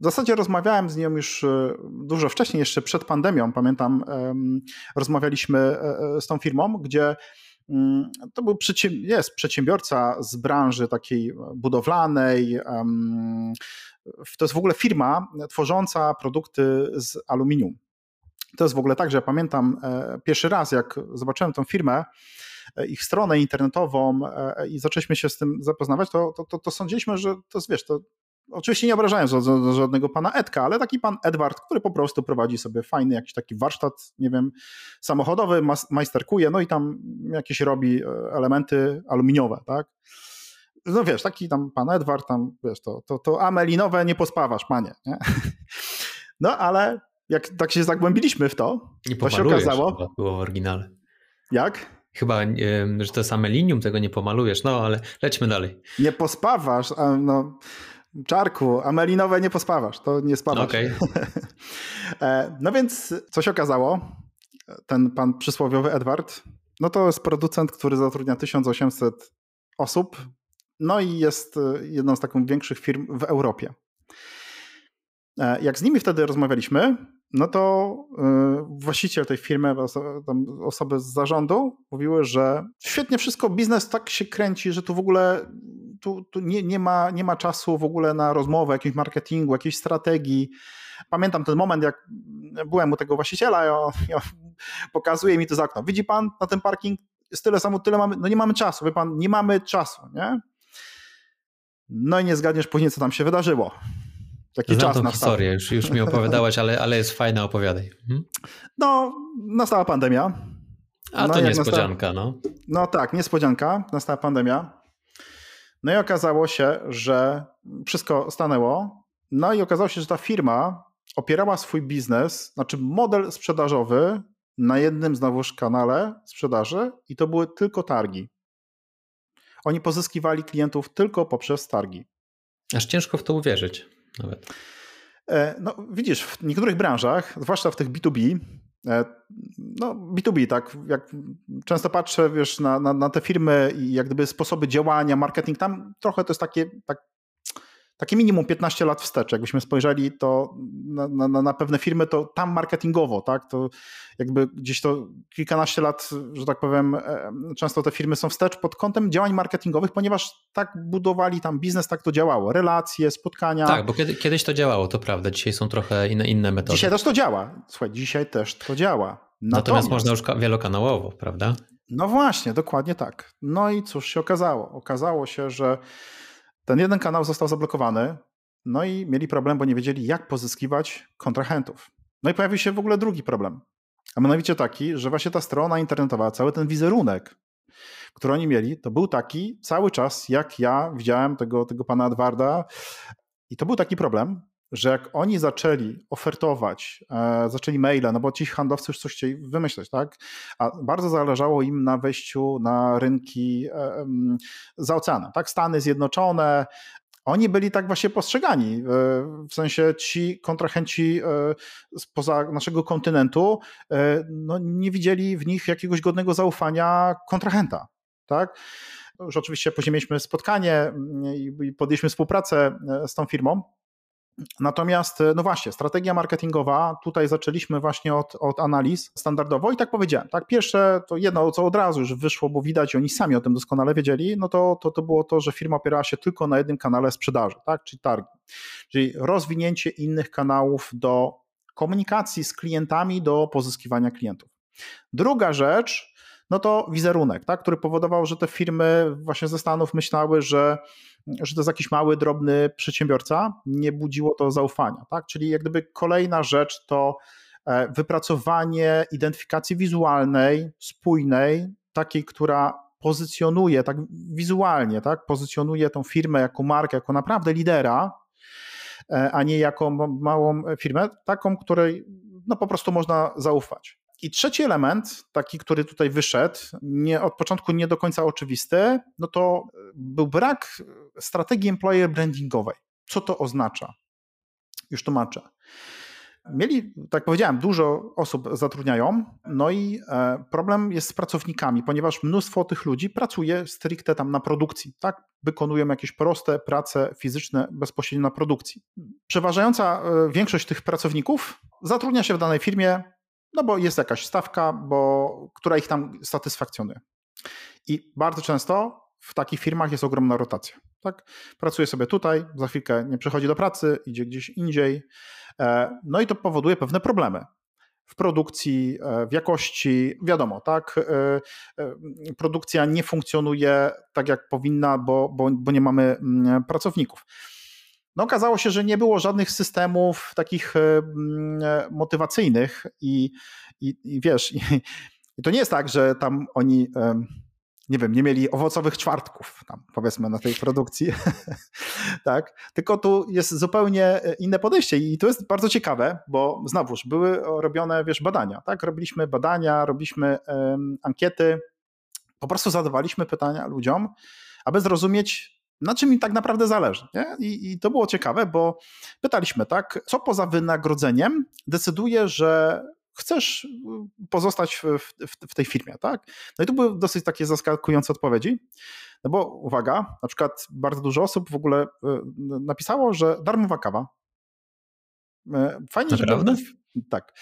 w zasadzie rozmawiałem z nią już e, dużo wcześniej, jeszcze przed pandemią, pamiętam, rozmawialiśmy e, e, z tą firmą, gdzie to był jest przedsiębiorca z branży takiej budowlanej. To jest w ogóle firma tworząca produkty z aluminium. To jest w ogóle tak, że ja pamiętam pierwszy raz, jak zobaczyłem tą firmę, ich stronę internetową i zaczęliśmy się z tym zapoznawać, to, to, to, to sądziliśmy, że to jest, wiesz, to oczywiście nie obrażając żadnego pana Edka, ale taki pan Edward, który po prostu prowadzi sobie fajny jakiś taki warsztat, nie wiem, samochodowy, majsterkuje, no i tam jakieś robi elementy aluminiowe, tak? No wiesz, taki tam pan Edward, tam wiesz, to, to, to amelinowe nie pospawasz, panie, nie? No ale jak tak się zagłębiliśmy w to, nie to się okazało. Było w oryginale. Jak? Chyba, że to same linium tego nie pomalujesz, no ale lećmy dalej. Nie pospawasz, no, czarku, amelinowe nie pospawasz, to nie spawasz. Okay. E, no więc, co się okazało, ten pan przysłowiowy Edward, no to jest producent, który zatrudnia 1800 osób, no i jest e, jedną z takich większych firm w Europie. E, jak z nimi wtedy rozmawialiśmy, no to właściciel tej firmy, osoby z zarządu mówiły, że świetnie wszystko, biznes tak się kręci, że tu w ogóle tu, tu nie, nie, ma, nie ma czasu w ogóle na rozmowę, jakimś marketingu, jakiejś strategii. Pamiętam ten moment, jak byłem u tego właściciela, ja, ja pokazuje mi to z okno. Widzi pan na ten parking jest tyle samo, tyle mamy, no nie mamy czasu, wie pan, nie mamy czasu, nie? No i nie zgadniesz później, co tam się wydarzyło. Taki Znam czas tą historię, już, już mi opowiadałaś, ale, ale jest fajna, opowiadaj. Mhm. No, nastała pandemia. A no, to niespodzianka, nastała... no. No tak, niespodzianka, nastała pandemia. No i okazało się, że wszystko stanęło. No i okazało się, że ta firma opierała swój biznes, znaczy model sprzedażowy na jednym znowuż kanale sprzedaży i to były tylko targi. Oni pozyskiwali klientów tylko poprzez targi. Aż ciężko w to uwierzyć nawet. E, no, widzisz, w niektórych branżach, zwłaszcza w tych B2B, e, no B2B, tak, jak często patrzę, wiesz, na, na, na te firmy i jak gdyby sposoby działania, marketing, tam trochę to jest takie, tak, takie minimum 15 lat wstecz. Jakbyśmy spojrzeli to na, na, na, pewne firmy, to tam marketingowo, tak, to jakby gdzieś to kilkanaście lat, że tak powiem, e, często te firmy są wstecz pod kątem działań marketingowych, ponieważ tak budowali tam biznes, tak to działało. Relacje, spotkania. Tak, bo kiedy, kiedyś to działało, to prawda. Dzisiaj są trochę inne, inne metody. Dzisiaj też to działa. Słuchaj, dzisiaj też to działa. Natomiast, Natomiast można już wielokanałowo, prawda? No właśnie, dokładnie tak. No i cóż się okazało? Okazało się, że ten jeden kanał został zablokowany, no i mieli problem, bo nie wiedzieli, jak pozyskiwać kontrahentów. No i pojawił się w ogóle drugi problem. A mianowicie taki, że właśnie ta strona internetowa, cały ten wizerunek, który oni mieli, to był taki cały czas, jak ja widziałem tego, tego pana Edwarda. I to był taki problem, że jak oni zaczęli ofertować, e, zaczęli maile, no bo ci handlowcy już coś chcieli wymyśleć, tak? A bardzo zależało im na wejściu na rynki e, za oceanem, tak? Stany Zjednoczone, oni byli tak właśnie postrzegani. E, w sensie ci kontrahenci e, spoza naszego kontynentu e, no, nie widzieli w nich jakiegoś godnego zaufania kontrahenta. Tak? Już oczywiście później mieliśmy spotkanie mm, i podjęliśmy współpracę z tą firmą. Natomiast, no właśnie, strategia marketingowa, tutaj zaczęliśmy właśnie od, od analiz standardowo i tak powiedziałem, tak, pierwsze to jedno, co od razu już wyszło, bo widać, oni sami o tym doskonale wiedzieli, no to, to, to było to, że firma opierała się tylko na jednym kanale sprzedaży, tak, czyli targi, czyli rozwinięcie innych kanałów do komunikacji z klientami, do pozyskiwania klientów. Druga rzecz, no to wizerunek, tak, który powodował, że te firmy właśnie ze Stanów myślały, że że to jest jakiś mały, drobny przedsiębiorca, nie budziło to zaufania. Tak? Czyli jak gdyby kolejna rzecz to e, wypracowanie identyfikacji wizualnej, spójnej, takiej, która pozycjonuje tak wizualnie, tak, pozycjonuje tą firmę jako markę, jako naprawdę lidera, e, a nie jako małą firmę, taką, której no, po prostu można zaufać. I trzeci element, taki, który tutaj wyszedł, nie, od początku nie do końca oczywisty, no to był brak strategii employer brandingowej. Co to oznacza? Już tłumaczę. Mieli, tak powiedziałem, dużo osób zatrudniają, no i e, problem jest z pracownikami, ponieważ mnóstwo tych ludzi pracuje stricte tam na produkcji, tak? Wykonują jakieś proste prace fizyczne bezpośrednio na produkcji. Przeważająca e, większość tych pracowników zatrudnia się w danej firmie no bo jest jakaś stawka, bo, która ich tam satysfakcjonuje. I bardzo często w takich firmach jest ogromna rotacja. Tak? Pracuje sobie tutaj, za chwilkę nie przychodzi do pracy, idzie gdzieś indziej. E, no i to powoduje pewne problemy w produkcji, e, w jakości, wiadomo, tak, e, produkcja nie funkcjonuje tak jak powinna, bo, bo, bo nie mamy mm, pracowników. No, okazało się, że nie było żadnych systemów takich e, e, motywacyjnych i, i, i wiesz, i, i to nie jest tak, że tam oni nie wiem, nie mieli owocowych czwartków, tam powiedzmy, na tej produkcji, tak? Tylko tu jest zupełnie e, inne podejście i to jest bardzo ciekawe, bo znowuż były robione, wiesz, badania, tak? Robiliśmy badania, robiliśmy ankiety, po prostu zadawaliśmy pytania ludziom, aby zrozumieć, na czym im tak naprawdę zależy. I, I, to było ciekawe, bo pytaliśmy, tak, co poza wynagrodzeniem decyduje, że chcesz y, pozostać w, w, w, tej firmie, tak? No i tu były dosyć takie zaskakujące odpowiedzi, no bo uwaga, na przykład bardzo dużo osób w ogóle y, napisało, że darmowa kawa. Y, fajnie, że... Tak.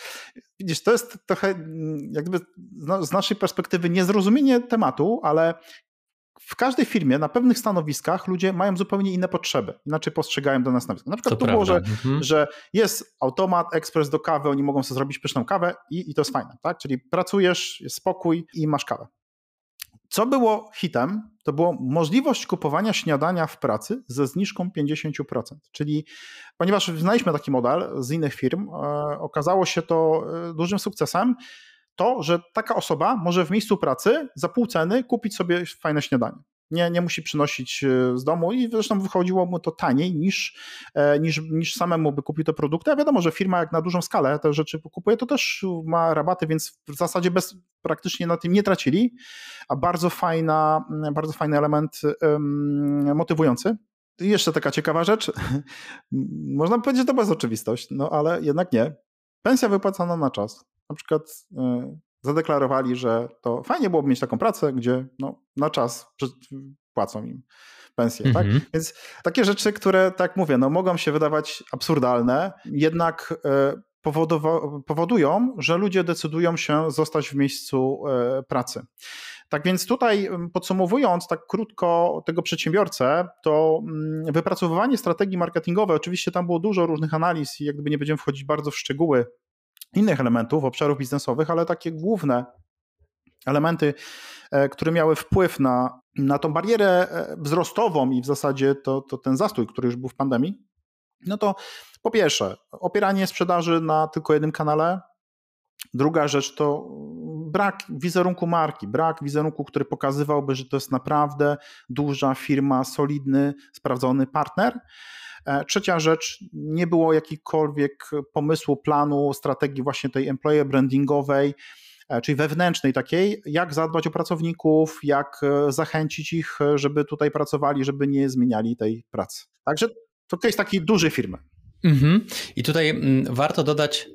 Widzisz, to jest trochę mm, jakby z naszej perspektywy niezrozumienie tematu, ale w każdej firmie na pewnych stanowiskach ludzie mają zupełnie inne potrzeby, inaczej postrzegają do nas stanowiska. Na przykład to, to było, że, mhm. że jest automat, ekspres do kawy, oni mogą sobie zrobić pyszną kawę i, i to jest fajne, tak? Czyli pracujesz, jest spokój i masz kawę. Co było hitem, to było możliwość kupowania śniadania w pracy ze zniżką 50%. Czyli ponieważ znaliśmy taki model z innych firm, e, okazało się to e, dużym sukcesem, to, że taka osoba może w miejscu pracy za pół ceny kupić sobie fajne śniadanie. Nie, nie musi przynosić e, z domu i zresztą wychodziło mu to taniej niż, e, niż, niż samemu by kupił te produkty. A wiadomo, że firma jak na dużą skalę te rzeczy kupuje, to też ma rabaty, więc w zasadzie bez, praktycznie na tym nie tracili, a bardzo fajna, bardzo fajny element motywujący. I jeszcze taka ciekawa rzecz, można powiedzieć, że to bez oczywistość, no ale jednak nie. Pensja wypłacana na czas na przykład e, zadeklarowali, że to fajnie byłoby mieć taką pracę, gdzie no, na czas płacą im pensję, tak? Mhm. Więc takie rzeczy, które, tak mówię, no mogą się wydawać absurdalne, jednak powodują, że ludzie decydują się zostać w miejscu pracy. Tak więc tutaj podsumowując tak krótko tego przedsiębiorcę, to mm, wypracowywanie strategii marketingowej, oczywiście tam było dużo różnych analiz i jakby nie będziemy wchodzić bardzo w szczegóły innych elementów, obszarów biznesowych, ale takie główne elementy, e, które miały wpływ na, na tą barierę e, wzrostową i w zasadzie to, to ten zastój, który już był w pandemii, no to po pierwsze, opieranie sprzedaży na tylko jednym kanale. Druga rzecz to brak wizerunku marki, brak wizerunku, który pokazywałby, że to jest naprawdę duża firma, solidny, sprawdzony partner. E, trzecia rzecz, nie było jakikolwiek pomysłu, planu, strategii właśnie tej employer brandingowej, e, czyli wewnętrznej takiej, jak zadbać o pracowników, jak e, zachęcić ich, żeby tutaj pracowali, żeby nie zmieniali tej pracy. Także to jest takiej dużej firmy. Mhm. I tutaj mm, warto dodać,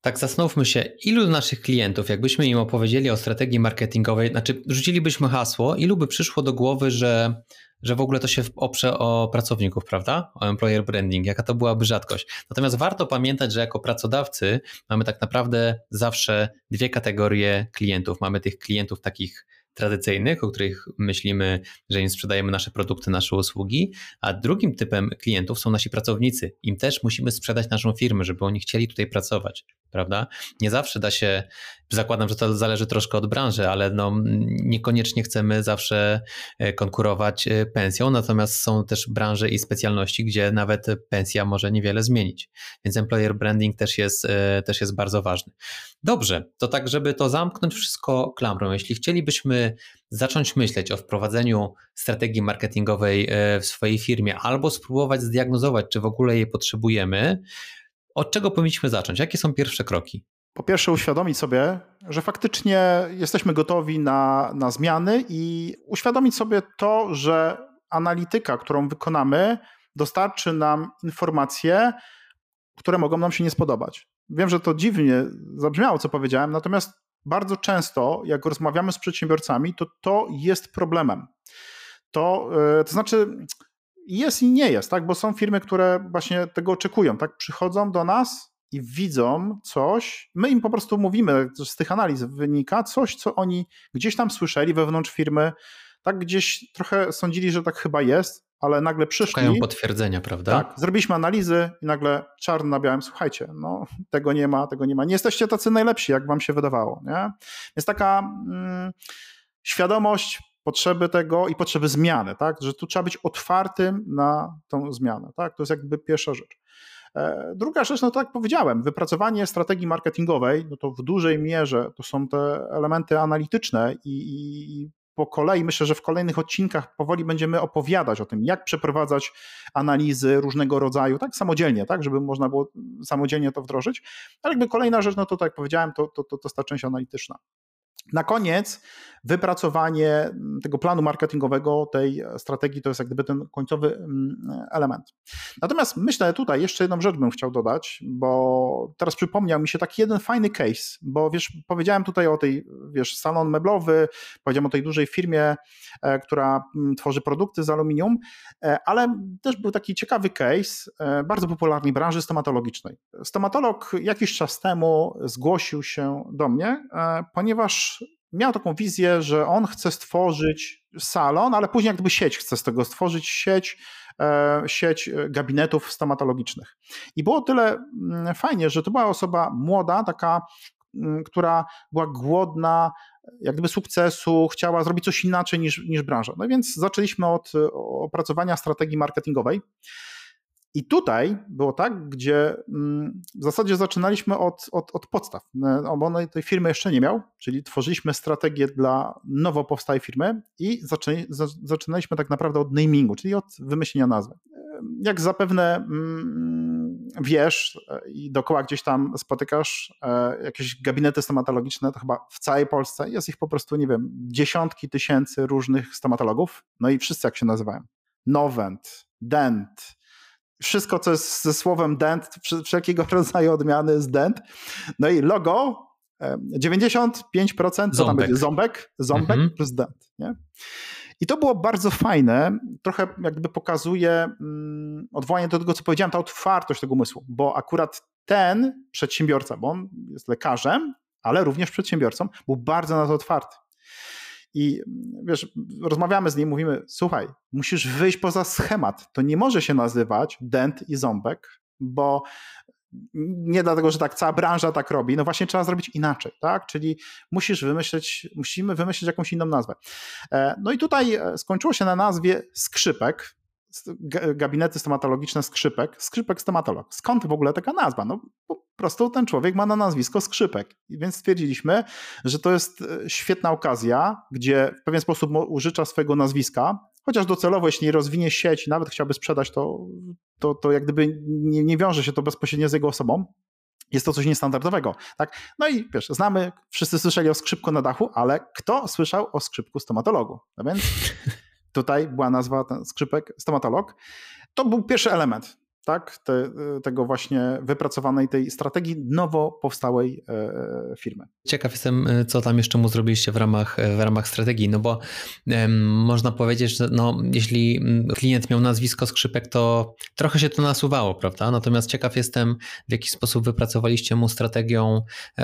tak zastanówmy się, ilu naszych klientów, jakbyśmy im opowiedzieli o strategii marketingowej, znaczy rzucilibyśmy hasło, ilu by przyszło do głowy, że, że w ogóle to się oprze o pracowników, prawda? O employer branding, jaka to byłaby rzadkość. Natomiast warto pamiętać, że jako pracodawcy mamy tak naprawdę zawsze dwie kategorie klientów. Mamy tych klientów takich tradycyjnych, o których myślimy, że im sprzedajemy nasze produkty, nasze usługi, a drugim typem klientów są nasi pracownicy. Im też musimy sprzedać naszą firmę, żeby oni chcieli tutaj pracować, prawda? Nie zawsze da się, zakładam, że to zależy troszkę od branży, ale no, niekoniecznie chcemy zawsze e, konkurować e, pensją, natomiast są też branże i specjalności, gdzie nawet pensja może niewiele zmienić. Więc employer branding też jest, e, też jest bardzo ważny. Dobrze, to tak, żeby to zamknąć wszystko klamrą, jeśli chcielibyśmy zacząć myśleć o wprowadzeniu strategii marketingowej w swojej firmie albo spróbować zdiagnozować, czy w ogóle jej potrzebujemy, od czego powinniśmy zacząć? Jakie są pierwsze kroki? Po pierwsze, uświadomić sobie, że faktycznie jesteśmy gotowi na, na zmiany i uświadomić sobie to, że analityka, którą wykonamy, dostarczy nam informacje, które mogą nam się nie spodobać. Wiem, że to dziwnie zabrzmiało, co powiedziałem, natomiast bardzo często, jak rozmawiamy z przedsiębiorcami, to to jest problemem. To, e, to znaczy, jest i nie jest, tak? Bo są firmy, które właśnie tego oczekują, tak? Przychodzą do nas i widzą coś, my im po prostu mówimy, z tych analiz wynika coś, co oni gdzieś tam słyszeli wewnątrz firmy, tak gdzieś trochę sądzili, że tak chyba jest, ale nagle przyszli. Szukają potwierdzenia, prawda? Tak, zrobiliśmy analizy i nagle czarno na białym, słuchajcie, no tego nie ma, tego nie ma. Nie jesteście tacy najlepsi, jak wam się wydawało, nie? Więc taka mm, świadomość potrzeby tego i potrzeby zmiany, tak? Że tu trzeba być otwartym na tą zmianę, tak? To jest jakby pierwsza rzecz. E, druga rzecz, no tak jak powiedziałem, wypracowanie strategii marketingowej, no to w dużej mierze to są te elementy analityczne i, i, po kolei myślę, że w kolejnych odcinkach powoli będziemy opowiadać o tym, jak przeprowadzać analizy różnego rodzaju, tak samodzielnie, tak, żeby można było samodzielnie to wdrożyć. Ale jakby kolejna rzecz, no to tak jak powiedziałem, to, to, to, to ta część analityczna. Na koniec wypracowanie mm, tego planu marketingowego, tej strategii, to jest jak gdyby ten końcowy mm, element. Natomiast myślę tutaj, jeszcze jedną rzecz bym chciał dodać, bo teraz przypomniał mi się taki jeden fajny case, bo wiesz, powiedziałem tutaj o tej, wiesz, salon meblowy, powiedziałem o tej dużej firmie, e, która mm, tworzy produkty z aluminium, e, ale też był taki ciekawy case, e, bardzo popularnej branży stomatologicznej. Stomatolog jakiś czas temu zgłosił się do mnie, ponieważ miał taką wizję, że on chce stworzyć salon, ale później jak gdyby sieć chce z tego stworzyć sieć, e, sieć e, gabinetów stomatologicznych. I było tyle mm, fajnie, że to była osoba młoda, taka, mm, która była głodna jak gdyby sukcesu, chciała zrobić coś inaczej niż, niż branża. No więc zaczęliśmy od opracowania strategii marketingowej. I tutaj było tak, gdzie mm, w zasadzie zaczynaliśmy od, od, od podstaw, no, bo on tej firmy jeszcze nie miał, czyli tworzyliśmy strategię dla nowo powstałej firmy i zaczynaliśmy tak naprawdę od namingu, czyli od wymyślenia nazwy. Jak zapewne mm, wiesz i dookoła gdzieś tam spotykasz e, jakieś gabinety stomatologiczne, to chyba w całej Polsce jest ich po prostu, nie wiem, dziesiątki tysięcy różnych stomatologów, no i wszyscy jak się nazywają. Novent, Dent, wszystko, co jest ze słowem dent, wszelkiego rodzaju odmiany jest dent. No i logo 95% co tam będzie? Ząbek, ząbek mhm. plus dent. Nie? I to było bardzo fajne, trochę jakby pokazuje mm, odwołanie do tego, co powiedziałem, ta otwartość tego umysłu, bo akurat ten przedsiębiorca, bo on jest lekarzem, ale również przedsiębiorcą, był bardzo na to otwarty. I wiesz, rozmawiamy z nim, mówimy: Słuchaj, musisz wyjść poza schemat. To nie może się nazywać dent i ząbek, bo nie dlatego, że tak cała branża tak robi, no właśnie trzeba zrobić inaczej, tak? Czyli musisz wymyśleć, musimy wymyślić jakąś inną nazwę. E, no i tutaj e, skończyło się na nazwie skrzypek, gabinety stomatologiczne skrzypek, skrzypek stomatolog. Skąd w ogóle taka nazwa? No po prostu ten człowiek ma na nazwisko skrzypek. Więc stwierdziliśmy, że to jest e, świetna okazja, gdzie w pewien sposób użycza swojego nazwiska, chociaż docelowo, jeśli rozwinie sieć i nawet chciałby sprzedać, to, to, to jak gdyby nie, nie wiąże się to bezpośrednio z jego osobą. Jest to coś niestandardowego. Tak? No i wiesz, znamy, wszyscy słyszeli o skrzypku na dachu, ale kto słyszał o skrzypku stomatologu? No więc tutaj była nazwa skrzypek stomatolog. To był pierwszy element tak, te, tego właśnie wypracowanej tej strategii nowo powstałej e, firmy. Ciekaw jestem, e, co tam jeszcze mu zrobiliście w ramach, e, w ramach strategii, no bo można powiedzieć, że no, jeśli klient miał nazwisko skrzypek, to trochę się to nasuwało, prawda? Natomiast ciekaw jestem, w jaki sposób wypracowaliście mu strategią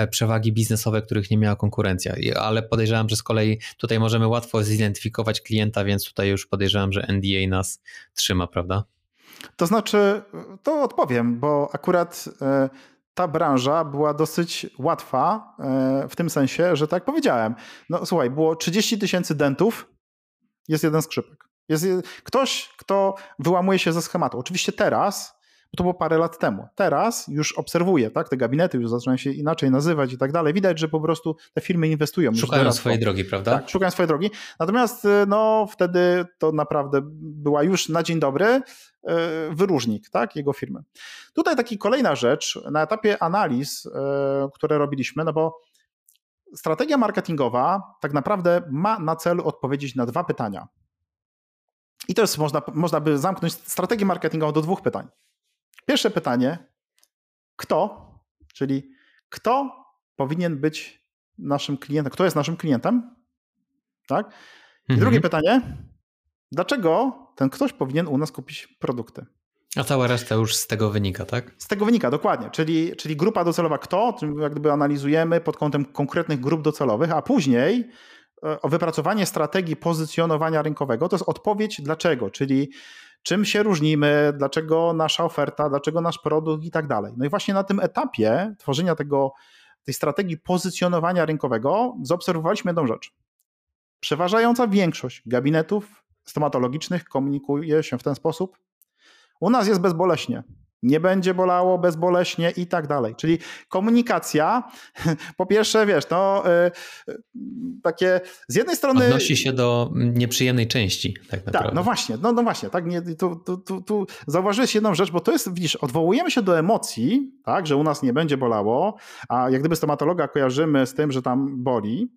przewagi biznesowe, których nie miała konkurencja, ale podejrzewam, że z kolei tutaj możemy łatwo zidentyfikować klienta, więc tutaj już podejrzewam, że NDA nas trzyma, prawda? To znaczy, to odpowiem, bo akurat e, ta branża była dosyć łatwa e, w tym sensie, że tak powiedziałem, no słuchaj, było 30 tysięcy dentów, jest jeden skrzypek. Jest ktoś, kto wyłamuje się ze schematu. Oczywiście teraz to było parę lat temu. Teraz już obserwuję, tak? Te gabinety już zaczynają się inaczej nazywać i tak dalej. Widać, że po prostu te firmy inwestują. Szukają swojej drogi, prawda? Tak, szukają swojej drogi. Natomiast y, no, wtedy to naprawdę była już na dzień dobry y, wyróżnik tak, jego firmy. Tutaj taka kolejna rzecz na etapie analiz, y, które robiliśmy, no bo strategia marketingowa tak naprawdę ma na celu odpowiedzieć na dwa pytania. I to jest, można, można by zamknąć strategię marketingową do dwóch pytań. Pierwsze pytanie: kto, czyli kto powinien być naszym klientem, kto jest naszym klientem? Tak? I mhm. drugie pytanie: dlaczego ten ktoś powinien u nas kupić produkty? A cała reszta już z tego wynika, tak? Z tego wynika, dokładnie. Czyli, czyli grupa docelowa kto, jak gdyby analizujemy pod kątem konkretnych grup docelowych, a później e, wypracowanie strategii pozycjonowania rynkowego to jest odpowiedź dlaczego, czyli czym się różnimy, dlaczego nasza oferta, dlaczego nasz produkt i tak dalej. No i właśnie na tym etapie tworzenia tego, tej strategii pozycjonowania rynkowego zaobserwowaliśmy jedną rzecz. Przeważająca większość gabinetów stomatologicznych komunikuje się w ten sposób. U nas jest bezboleśnie nie będzie bolało bezboleśnie i tak dalej. Czyli komunikacja, po pierwsze, wiesz, no y, takie z jednej strony... Odnosi się do nieprzyjemnej części, tak, tak naprawdę. Tak, no właśnie, no, no właśnie, tak, nie, tu, tu, tu, tu zauważyłeś jedną rzecz, bo to jest, widzisz, odwołujemy się do emocji, tak, że u nas nie będzie bolało, a jak gdyby stomatologa kojarzymy z tym, że tam boli,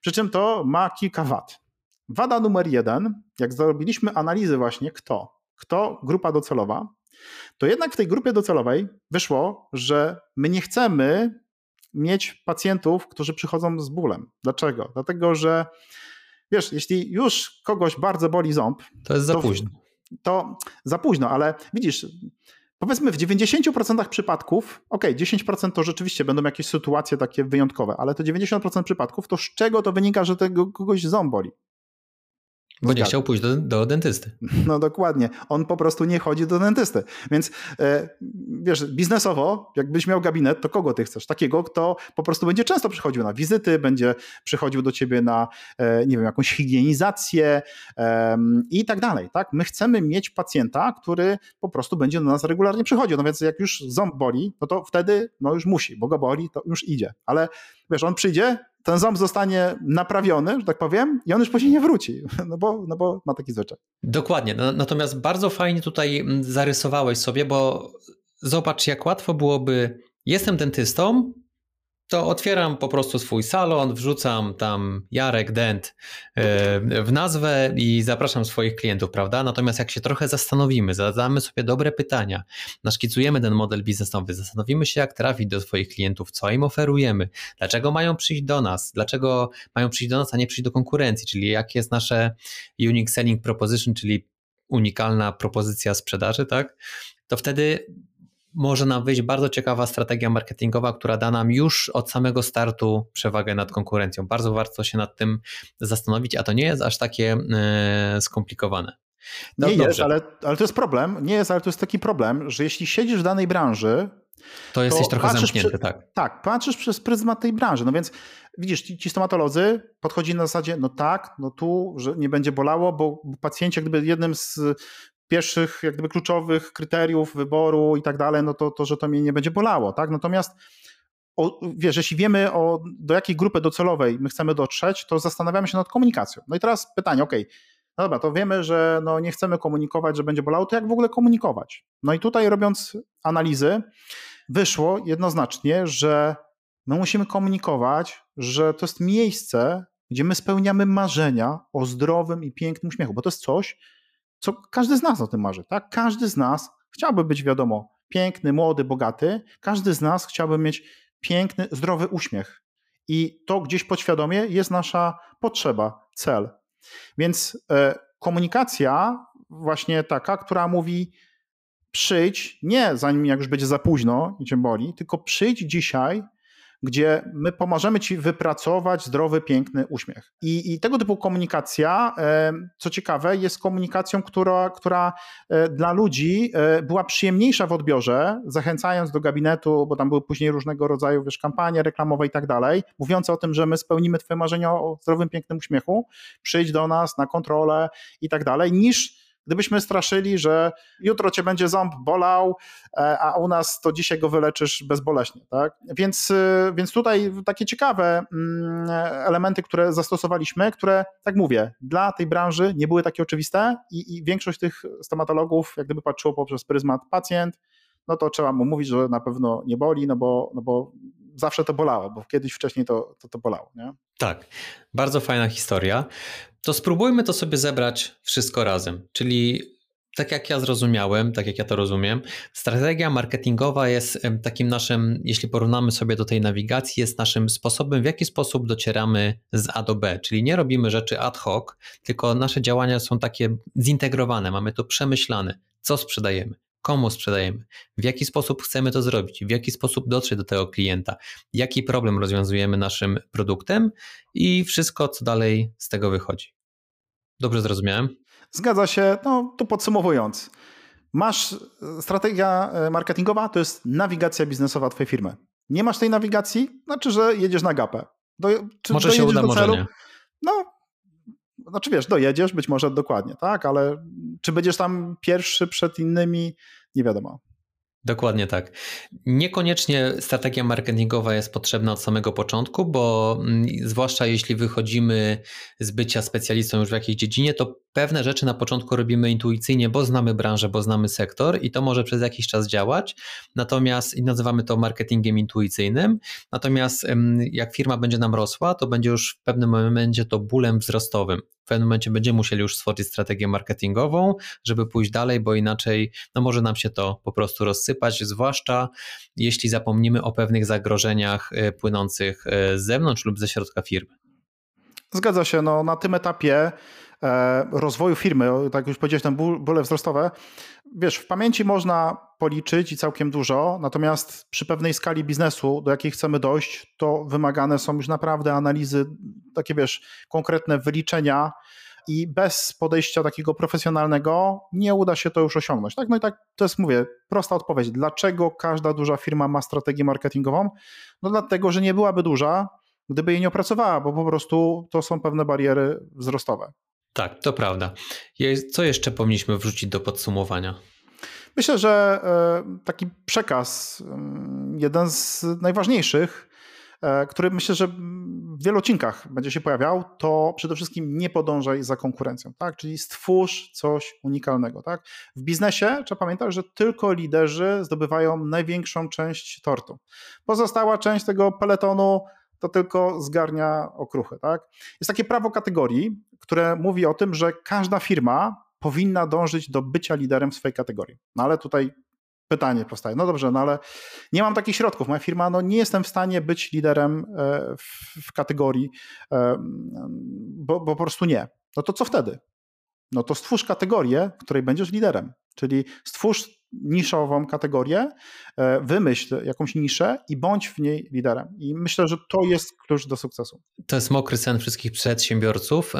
przy czym to ma kilka wad. Wada numer jeden, jak zrobiliśmy analizy właśnie, kto, kto grupa docelowa, to jednak w tej grupie docelowej wyszło, że my nie chcemy mieć pacjentów, którzy przychodzą z bólem. Dlaczego? Dlatego, że wiesz, jeśli już kogoś bardzo boli ząb, to jest za to, późno. To za późno, ale widzisz, powiedzmy w 90% przypadków, ok, 10% to rzeczywiście będą jakieś sytuacje takie wyjątkowe, ale to 90% przypadków, to z czego to wynika, że tego kogoś ząb boli? Bo nie chciał pójść do, do, dentysty. No dokładnie. On po prostu nie chodzi do dentysty. Więc e, wiesz, biznesowo, jakbyś miał gabinet, to kogo ty chcesz? Takiego, kto po prostu będzie często przychodził na wizyty, będzie przychodził do ciebie na, e, nie wiem, jakąś higienizację e, i tak dalej. Tak? My chcemy mieć pacjenta, który po prostu będzie do nas regularnie przychodził. No więc jak już ząb boli, no to wtedy no już musi, bo go boli, to już idzie. Ale wiesz, on przyjdzie, ten ząb zostanie naprawiony, że tak powiem, i on już później nie wróci, no bo, no bo ma taki zwyczaj. Dokładnie. Natomiast bardzo fajnie tutaj mm, zarysowałeś sobie, bo zobacz, jak łatwo byłoby. Jestem dentystą, to otwieram po prostu swój salon, wrzucam tam Jarek Dent e, w nazwę i zapraszam swoich klientów, prawda? Natomiast jak się trochę zastanowimy, zadamy sobie dobre pytania, naszkicujemy ten model biznesowy, zastanowimy się, jak trafić do swoich klientów, co im oferujemy, dlaczego mają przyjść do nas, dlaczego mają przyjść do nas, a nie przyjść do konkurencji, czyli jakie jest nasze unique selling proposition, czyli unikalna propozycja sprzedaży, tak? To wtedy może nam wyjść bardzo ciekawa strategia marketingowa, która da nam już od samego startu przewagę nad konkurencją. Bardzo warto się nad tym zastanowić, a to nie jest aż takie e, skomplikowane. No nie dobrze. jest, ale, ale to jest problem. Nie jest, ale to jest taki problem, że jeśli siedzisz w danej branży, to jesteś to trochę zamknięty, przy, tak. Tak, patrzysz przez pryzmat tej branży. No więc widzisz, ci, ci stomatolodzy podchodzi na zasadzie, no tak, no tu, że nie będzie bolało, bo pacjenci jak gdyby jednym z pierwszych, jak gdyby kluczowych kryteriów wyboru i tak dalej, no to, to że to mnie nie będzie bolało, tak? Natomiast o, wiesz, jeśli wiemy o, do jakiej grupy docelowej my chcemy dotrzeć, to zastanawiamy się nad komunikacją. No i teraz pytanie, ok, no dobra, to wiemy, że no nie chcemy komunikować, że będzie bolało, to jak w ogóle komunikować? No i tutaj robiąc analizy, wyszło jednoznacznie, że my musimy komunikować, że to jest miejsce, gdzie my spełniamy marzenia o zdrowym i pięknym uśmiechu, bo to jest coś, co każdy z nas o tym marzy, tak? Każdy z nas chciałby być, wiadomo, piękny, młody, bogaty. Każdy z nas chciałby mieć piękny, zdrowy uśmiech. I to gdzieś podświadomie jest nasza potrzeba, cel. Więc e, komunikacja właśnie taka, która mówi przyjdź, nie zanim jak już będzie za późno i cię boli, tylko przyjdź dzisiaj gdzie my pomożemy Ci wypracować zdrowy, piękny uśmiech. I, i tego typu komunikacja, co ciekawe, jest komunikacją, która, która e, dla ludzi e, była przyjemniejsza w odbiorze, zachęcając do gabinetu, bo tam były później różnego rodzaju wiesz, kampanie reklamowe i tak dalej, mówiące o tym, że my spełnimy Twoje marzenia o zdrowym, pięknym uśmiechu, przyjdź do nas na kontrolę i tak dalej, niż Gdybyśmy straszyli, że jutro cię będzie ząb bolał, e, a u nas to dzisiaj go wyleczysz bezboleśnie. Tak? Więc, e, więc tutaj takie ciekawe mm, elementy, które zastosowaliśmy, które, tak mówię, dla tej branży nie były takie oczywiste i, i większość tych stomatologów jak gdyby patrzyło poprzez pryzmat pacjent, no to trzeba mu mówić, że na pewno nie boli, no bo, no bo zawsze to bolało, bo kiedyś wcześniej to, to, to bolało. Nie? Tak, bardzo fajna historia. To spróbujmy to sobie zebrać wszystko razem. Czyli tak jak ja zrozumiałem, tak jak ja to rozumiem, strategia marketingowa jest takim naszym, jeśli porównamy sobie do tej nawigacji, jest naszym sposobem, w jaki sposób docieramy z A do B. Czyli nie robimy rzeczy ad hoc, tylko nasze działania są takie zintegrowane, mamy to przemyślane, co sprzedajemy, komu sprzedajemy, w jaki sposób chcemy to zrobić, w jaki sposób dotrzeć do tego klienta, jaki problem rozwiązujemy naszym produktem i wszystko, co dalej z tego wychodzi. Dobrze zrozumiałem? Zgadza się. No, to podsumowując, masz e, strategia e, marketingowa, to jest nawigacja biznesowa twojej firmy. Nie masz tej nawigacji, znaczy, że jedziesz na gapę. Do, czy może się uda, może nie. No, znaczy wiesz, dojedziesz być może dokładnie, tak, ale czy będziesz tam pierwszy przed innymi, nie wiadomo. Dokładnie tak. Niekoniecznie strategia marketingowa jest potrzebna od samego początku, bo mm, zwłaszcza jeśli wychodzimy z bycia specjalistą już w jakiejś dziedzinie, to pewne rzeczy na początku robimy intuicyjnie, bo znamy branżę, bo znamy sektor i to może przez jakiś czas działać. Natomiast i nazywamy to marketingiem intuicyjnym. Natomiast jak firma będzie nam rosła, to będzie już w pewnym momencie to bólem wzrostowym. Pewnym momencie będziemy musieli już stworzyć strategię marketingową, żeby pójść dalej, bo inaczej no może nam się to po prostu rozsypać, zwłaszcza jeśli zapomnimy o pewnych zagrożeniach e, płynących e, z zewnątrz lub ze środka firmy. Zgadza się. No, na tym etapie rozwoju firmy, tak już powiedziałeś, te bóle wzrostowe, wiesz, w pamięci można policzyć i całkiem dużo, natomiast przy pewnej skali biznesu, do jakiej chcemy dojść, to wymagane są już naprawdę analizy, takie wiesz, konkretne wyliczenia i bez podejścia takiego profesjonalnego nie uda się to już osiągnąć. Tak? No i tak to jest, mówię, prosta odpowiedź. Dlaczego każda duża firma ma strategię marketingową? No dlatego, że nie byłaby duża, gdyby jej nie opracowała, bo po prostu to są pewne bariery wzrostowe. Tak, to prawda. Co jeszcze powinniśmy wrzucić do podsumowania? Myślę, że e, taki przekaz, jeden z najważniejszych, e, który myślę, że w wielu odcinkach będzie się pojawiał, to przede wszystkim nie podążaj za konkurencją, tak? Czyli stwórz coś unikalnego, tak? W biznesie trzeba pamiętać, że tylko liderzy zdobywają największą część tortu. Pozostała część tego peletonu to tylko zgarnia okruchy, tak? Jest takie prawo kategorii, które mówi o tym, że każda firma powinna dążyć do bycia liderem w swojej kategorii. No ale tutaj pytanie powstaje. No dobrze, no ale nie mam takich środków. Moja firma, no nie jestem w stanie być liderem e, w, kategorii, e, bo, bo po prostu nie. No to co wtedy? No to stwórz kategorię, w której będziesz liderem. Czyli stwórz niszową kategorię, e, wymyśl jakąś niszę i bądź w niej liderem. I myślę, że to jest klucz do sukcesu. To jest mokry sen wszystkich przedsiębiorców.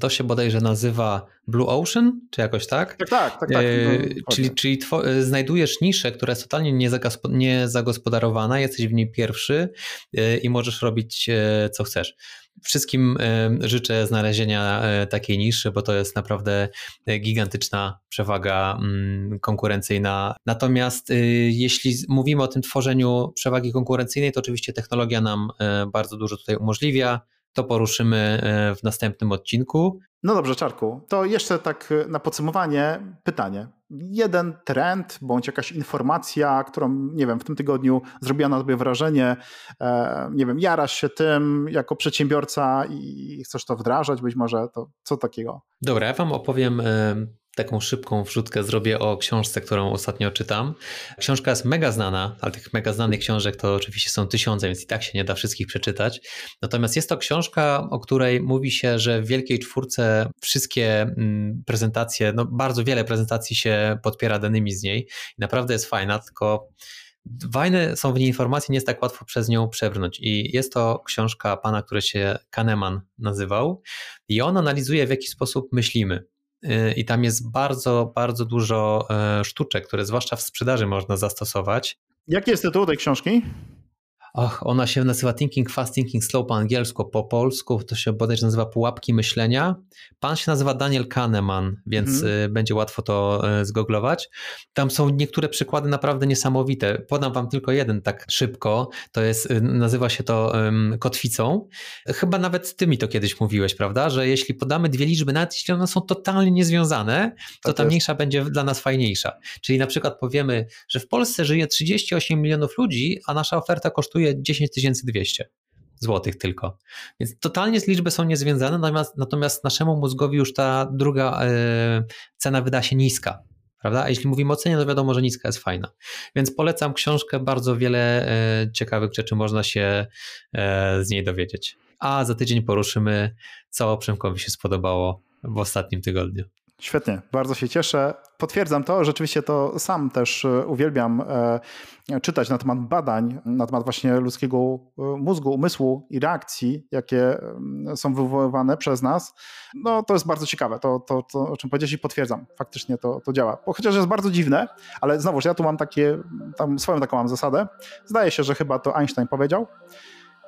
To się bodajże nazywa Blue Ocean, czy jakoś tak? Tak, tak, tak. tak. E, no, czyli czyli e, znajdujesz niszę, która jest totalnie niezagospodarowana, jesteś w niej pierwszy i możesz robić co chcesz. Wszystkim życzę znalezienia takiej niszy, bo to jest naprawdę gigantyczna przewaga mm, konkurencyjna. Natomiast y, jeśli mówimy o tym tworzeniu przewagi konkurencyjnej, to oczywiście technologia nam e, bardzo dużo tutaj umożliwia. To poruszymy e, w następnym odcinku. No dobrze, Czarku, to jeszcze tak e, na podsumowanie pytanie. Jeden trend bądź jakaś informacja, którą, nie wiem, w tym tygodniu zrobiła na tobie wrażenie, nie wiem, jarasz się tym jako przedsiębiorca i chcesz to wdrażać, być może to co takiego? Dobra, ja wam opowiem taką szybką wrzutkę zrobię o książce, którą ostatnio czytam. Książka jest mega znana, ale tych mega znanych książek to oczywiście są tysiące, więc i tak się nie da wszystkich przeczytać. Natomiast jest to książka, o której mówi się, że w Wielkiej Czwórce wszystkie mm, prezentacje, no bardzo wiele prezentacji się podpiera danymi z niej. Naprawdę jest fajna, tylko Fajne są w niej informacje, nie jest tak łatwo przez nią przebrnąć. I jest to książka pana, który się Kahneman nazywał, i on analizuje, w jaki sposób myślimy. I tam jest bardzo, bardzo dużo e, sztuczek, które zwłaszcza w sprzedaży można zastosować. Jaki jest tytuł tej książki? Och, ona się nazywa Thinking Fast, Thinking Slow po angielsku, po polsku to się bodajże nazywa Pułapki Myślenia. Pan się nazywa Daniel Kahneman, więc mm. będzie łatwo to e, zgooglować. Tam są niektóre przykłady naprawdę niesamowite. Podam wam tylko jeden tak szybko. To jest, y, nazywa się to um, kotwicą. Chyba nawet ty mi to kiedyś mówiłeś, prawda, że jeśli podamy dwie liczby, nawet jeśli one są totalnie niezwiązane, to tak ta mniejsza będzie dla nas fajniejsza. Czyli na przykład powiemy, że w Polsce żyje 38 milionów ludzi, a nasza oferta kosztuje kosztuje 10 200 złotych tylko. Więc totalnie z liczby są niezwiązane, natomiast, natomiast naszemu mózgowi już ta druga e, cena wyda się niska. Prawda? A jeśli mówimy o cenie, to wiadomo, że niska jest fajna. Więc polecam książkę, bardzo wiele e, ciekawych rzeczy można się e, z niej dowiedzieć. A za tydzień poruszymy, co Przemkowi się spodobało w ostatnim tygodniu. Świetnie, bardzo się cieszę. Potwierdzam to, rzeczywiście to sam też e, uwielbiam e, czytać na temat badań, na temat właśnie ludzkiego e, mózgu, umysłu i reakcji, jakie są wywoływane przez nas. No to jest bardzo ciekawe, to, to, to o czym powiedziałeś i potwierdzam, faktycznie to, to działa. Bo chociaż jest bardzo dziwne, ale znowuż ja tu mam takie, tam swoją taką mam zasadę. Zdaje się, że chyba to Einstein powiedział.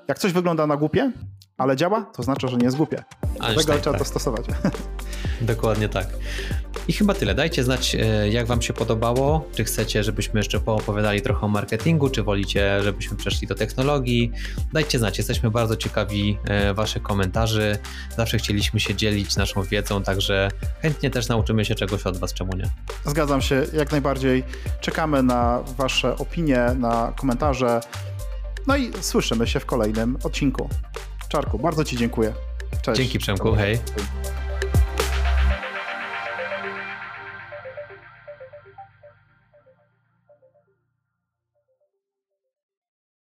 Jak coś wygląda na głupie, ale działa, to znaczy, że nie jest głupie. Dlatego trzeba tak. to stosować. Dokładnie tak. I chyba tyle. Dajcie znać, e, jak Wam się podobało. Czy chcecie, żebyśmy jeszcze poopowiadali trochę o marketingu, czy wolicie, żebyśmy przeszli do technologii. Dajcie znać. Jesteśmy bardzo ciekawi e, Waszych komentarzy. Zawsze chcieliśmy się dzielić naszą wiedzą, także chętnie też nauczymy się czegoś od Was, czemu nie? Zgadzam się, jak najbardziej. Czekamy na Wasze opinie, na komentarze. No i słyszymy się w kolejnym odcinku. Czarku, bardzo Ci dziękuję. Cześć. Dzięki Przemku, hej.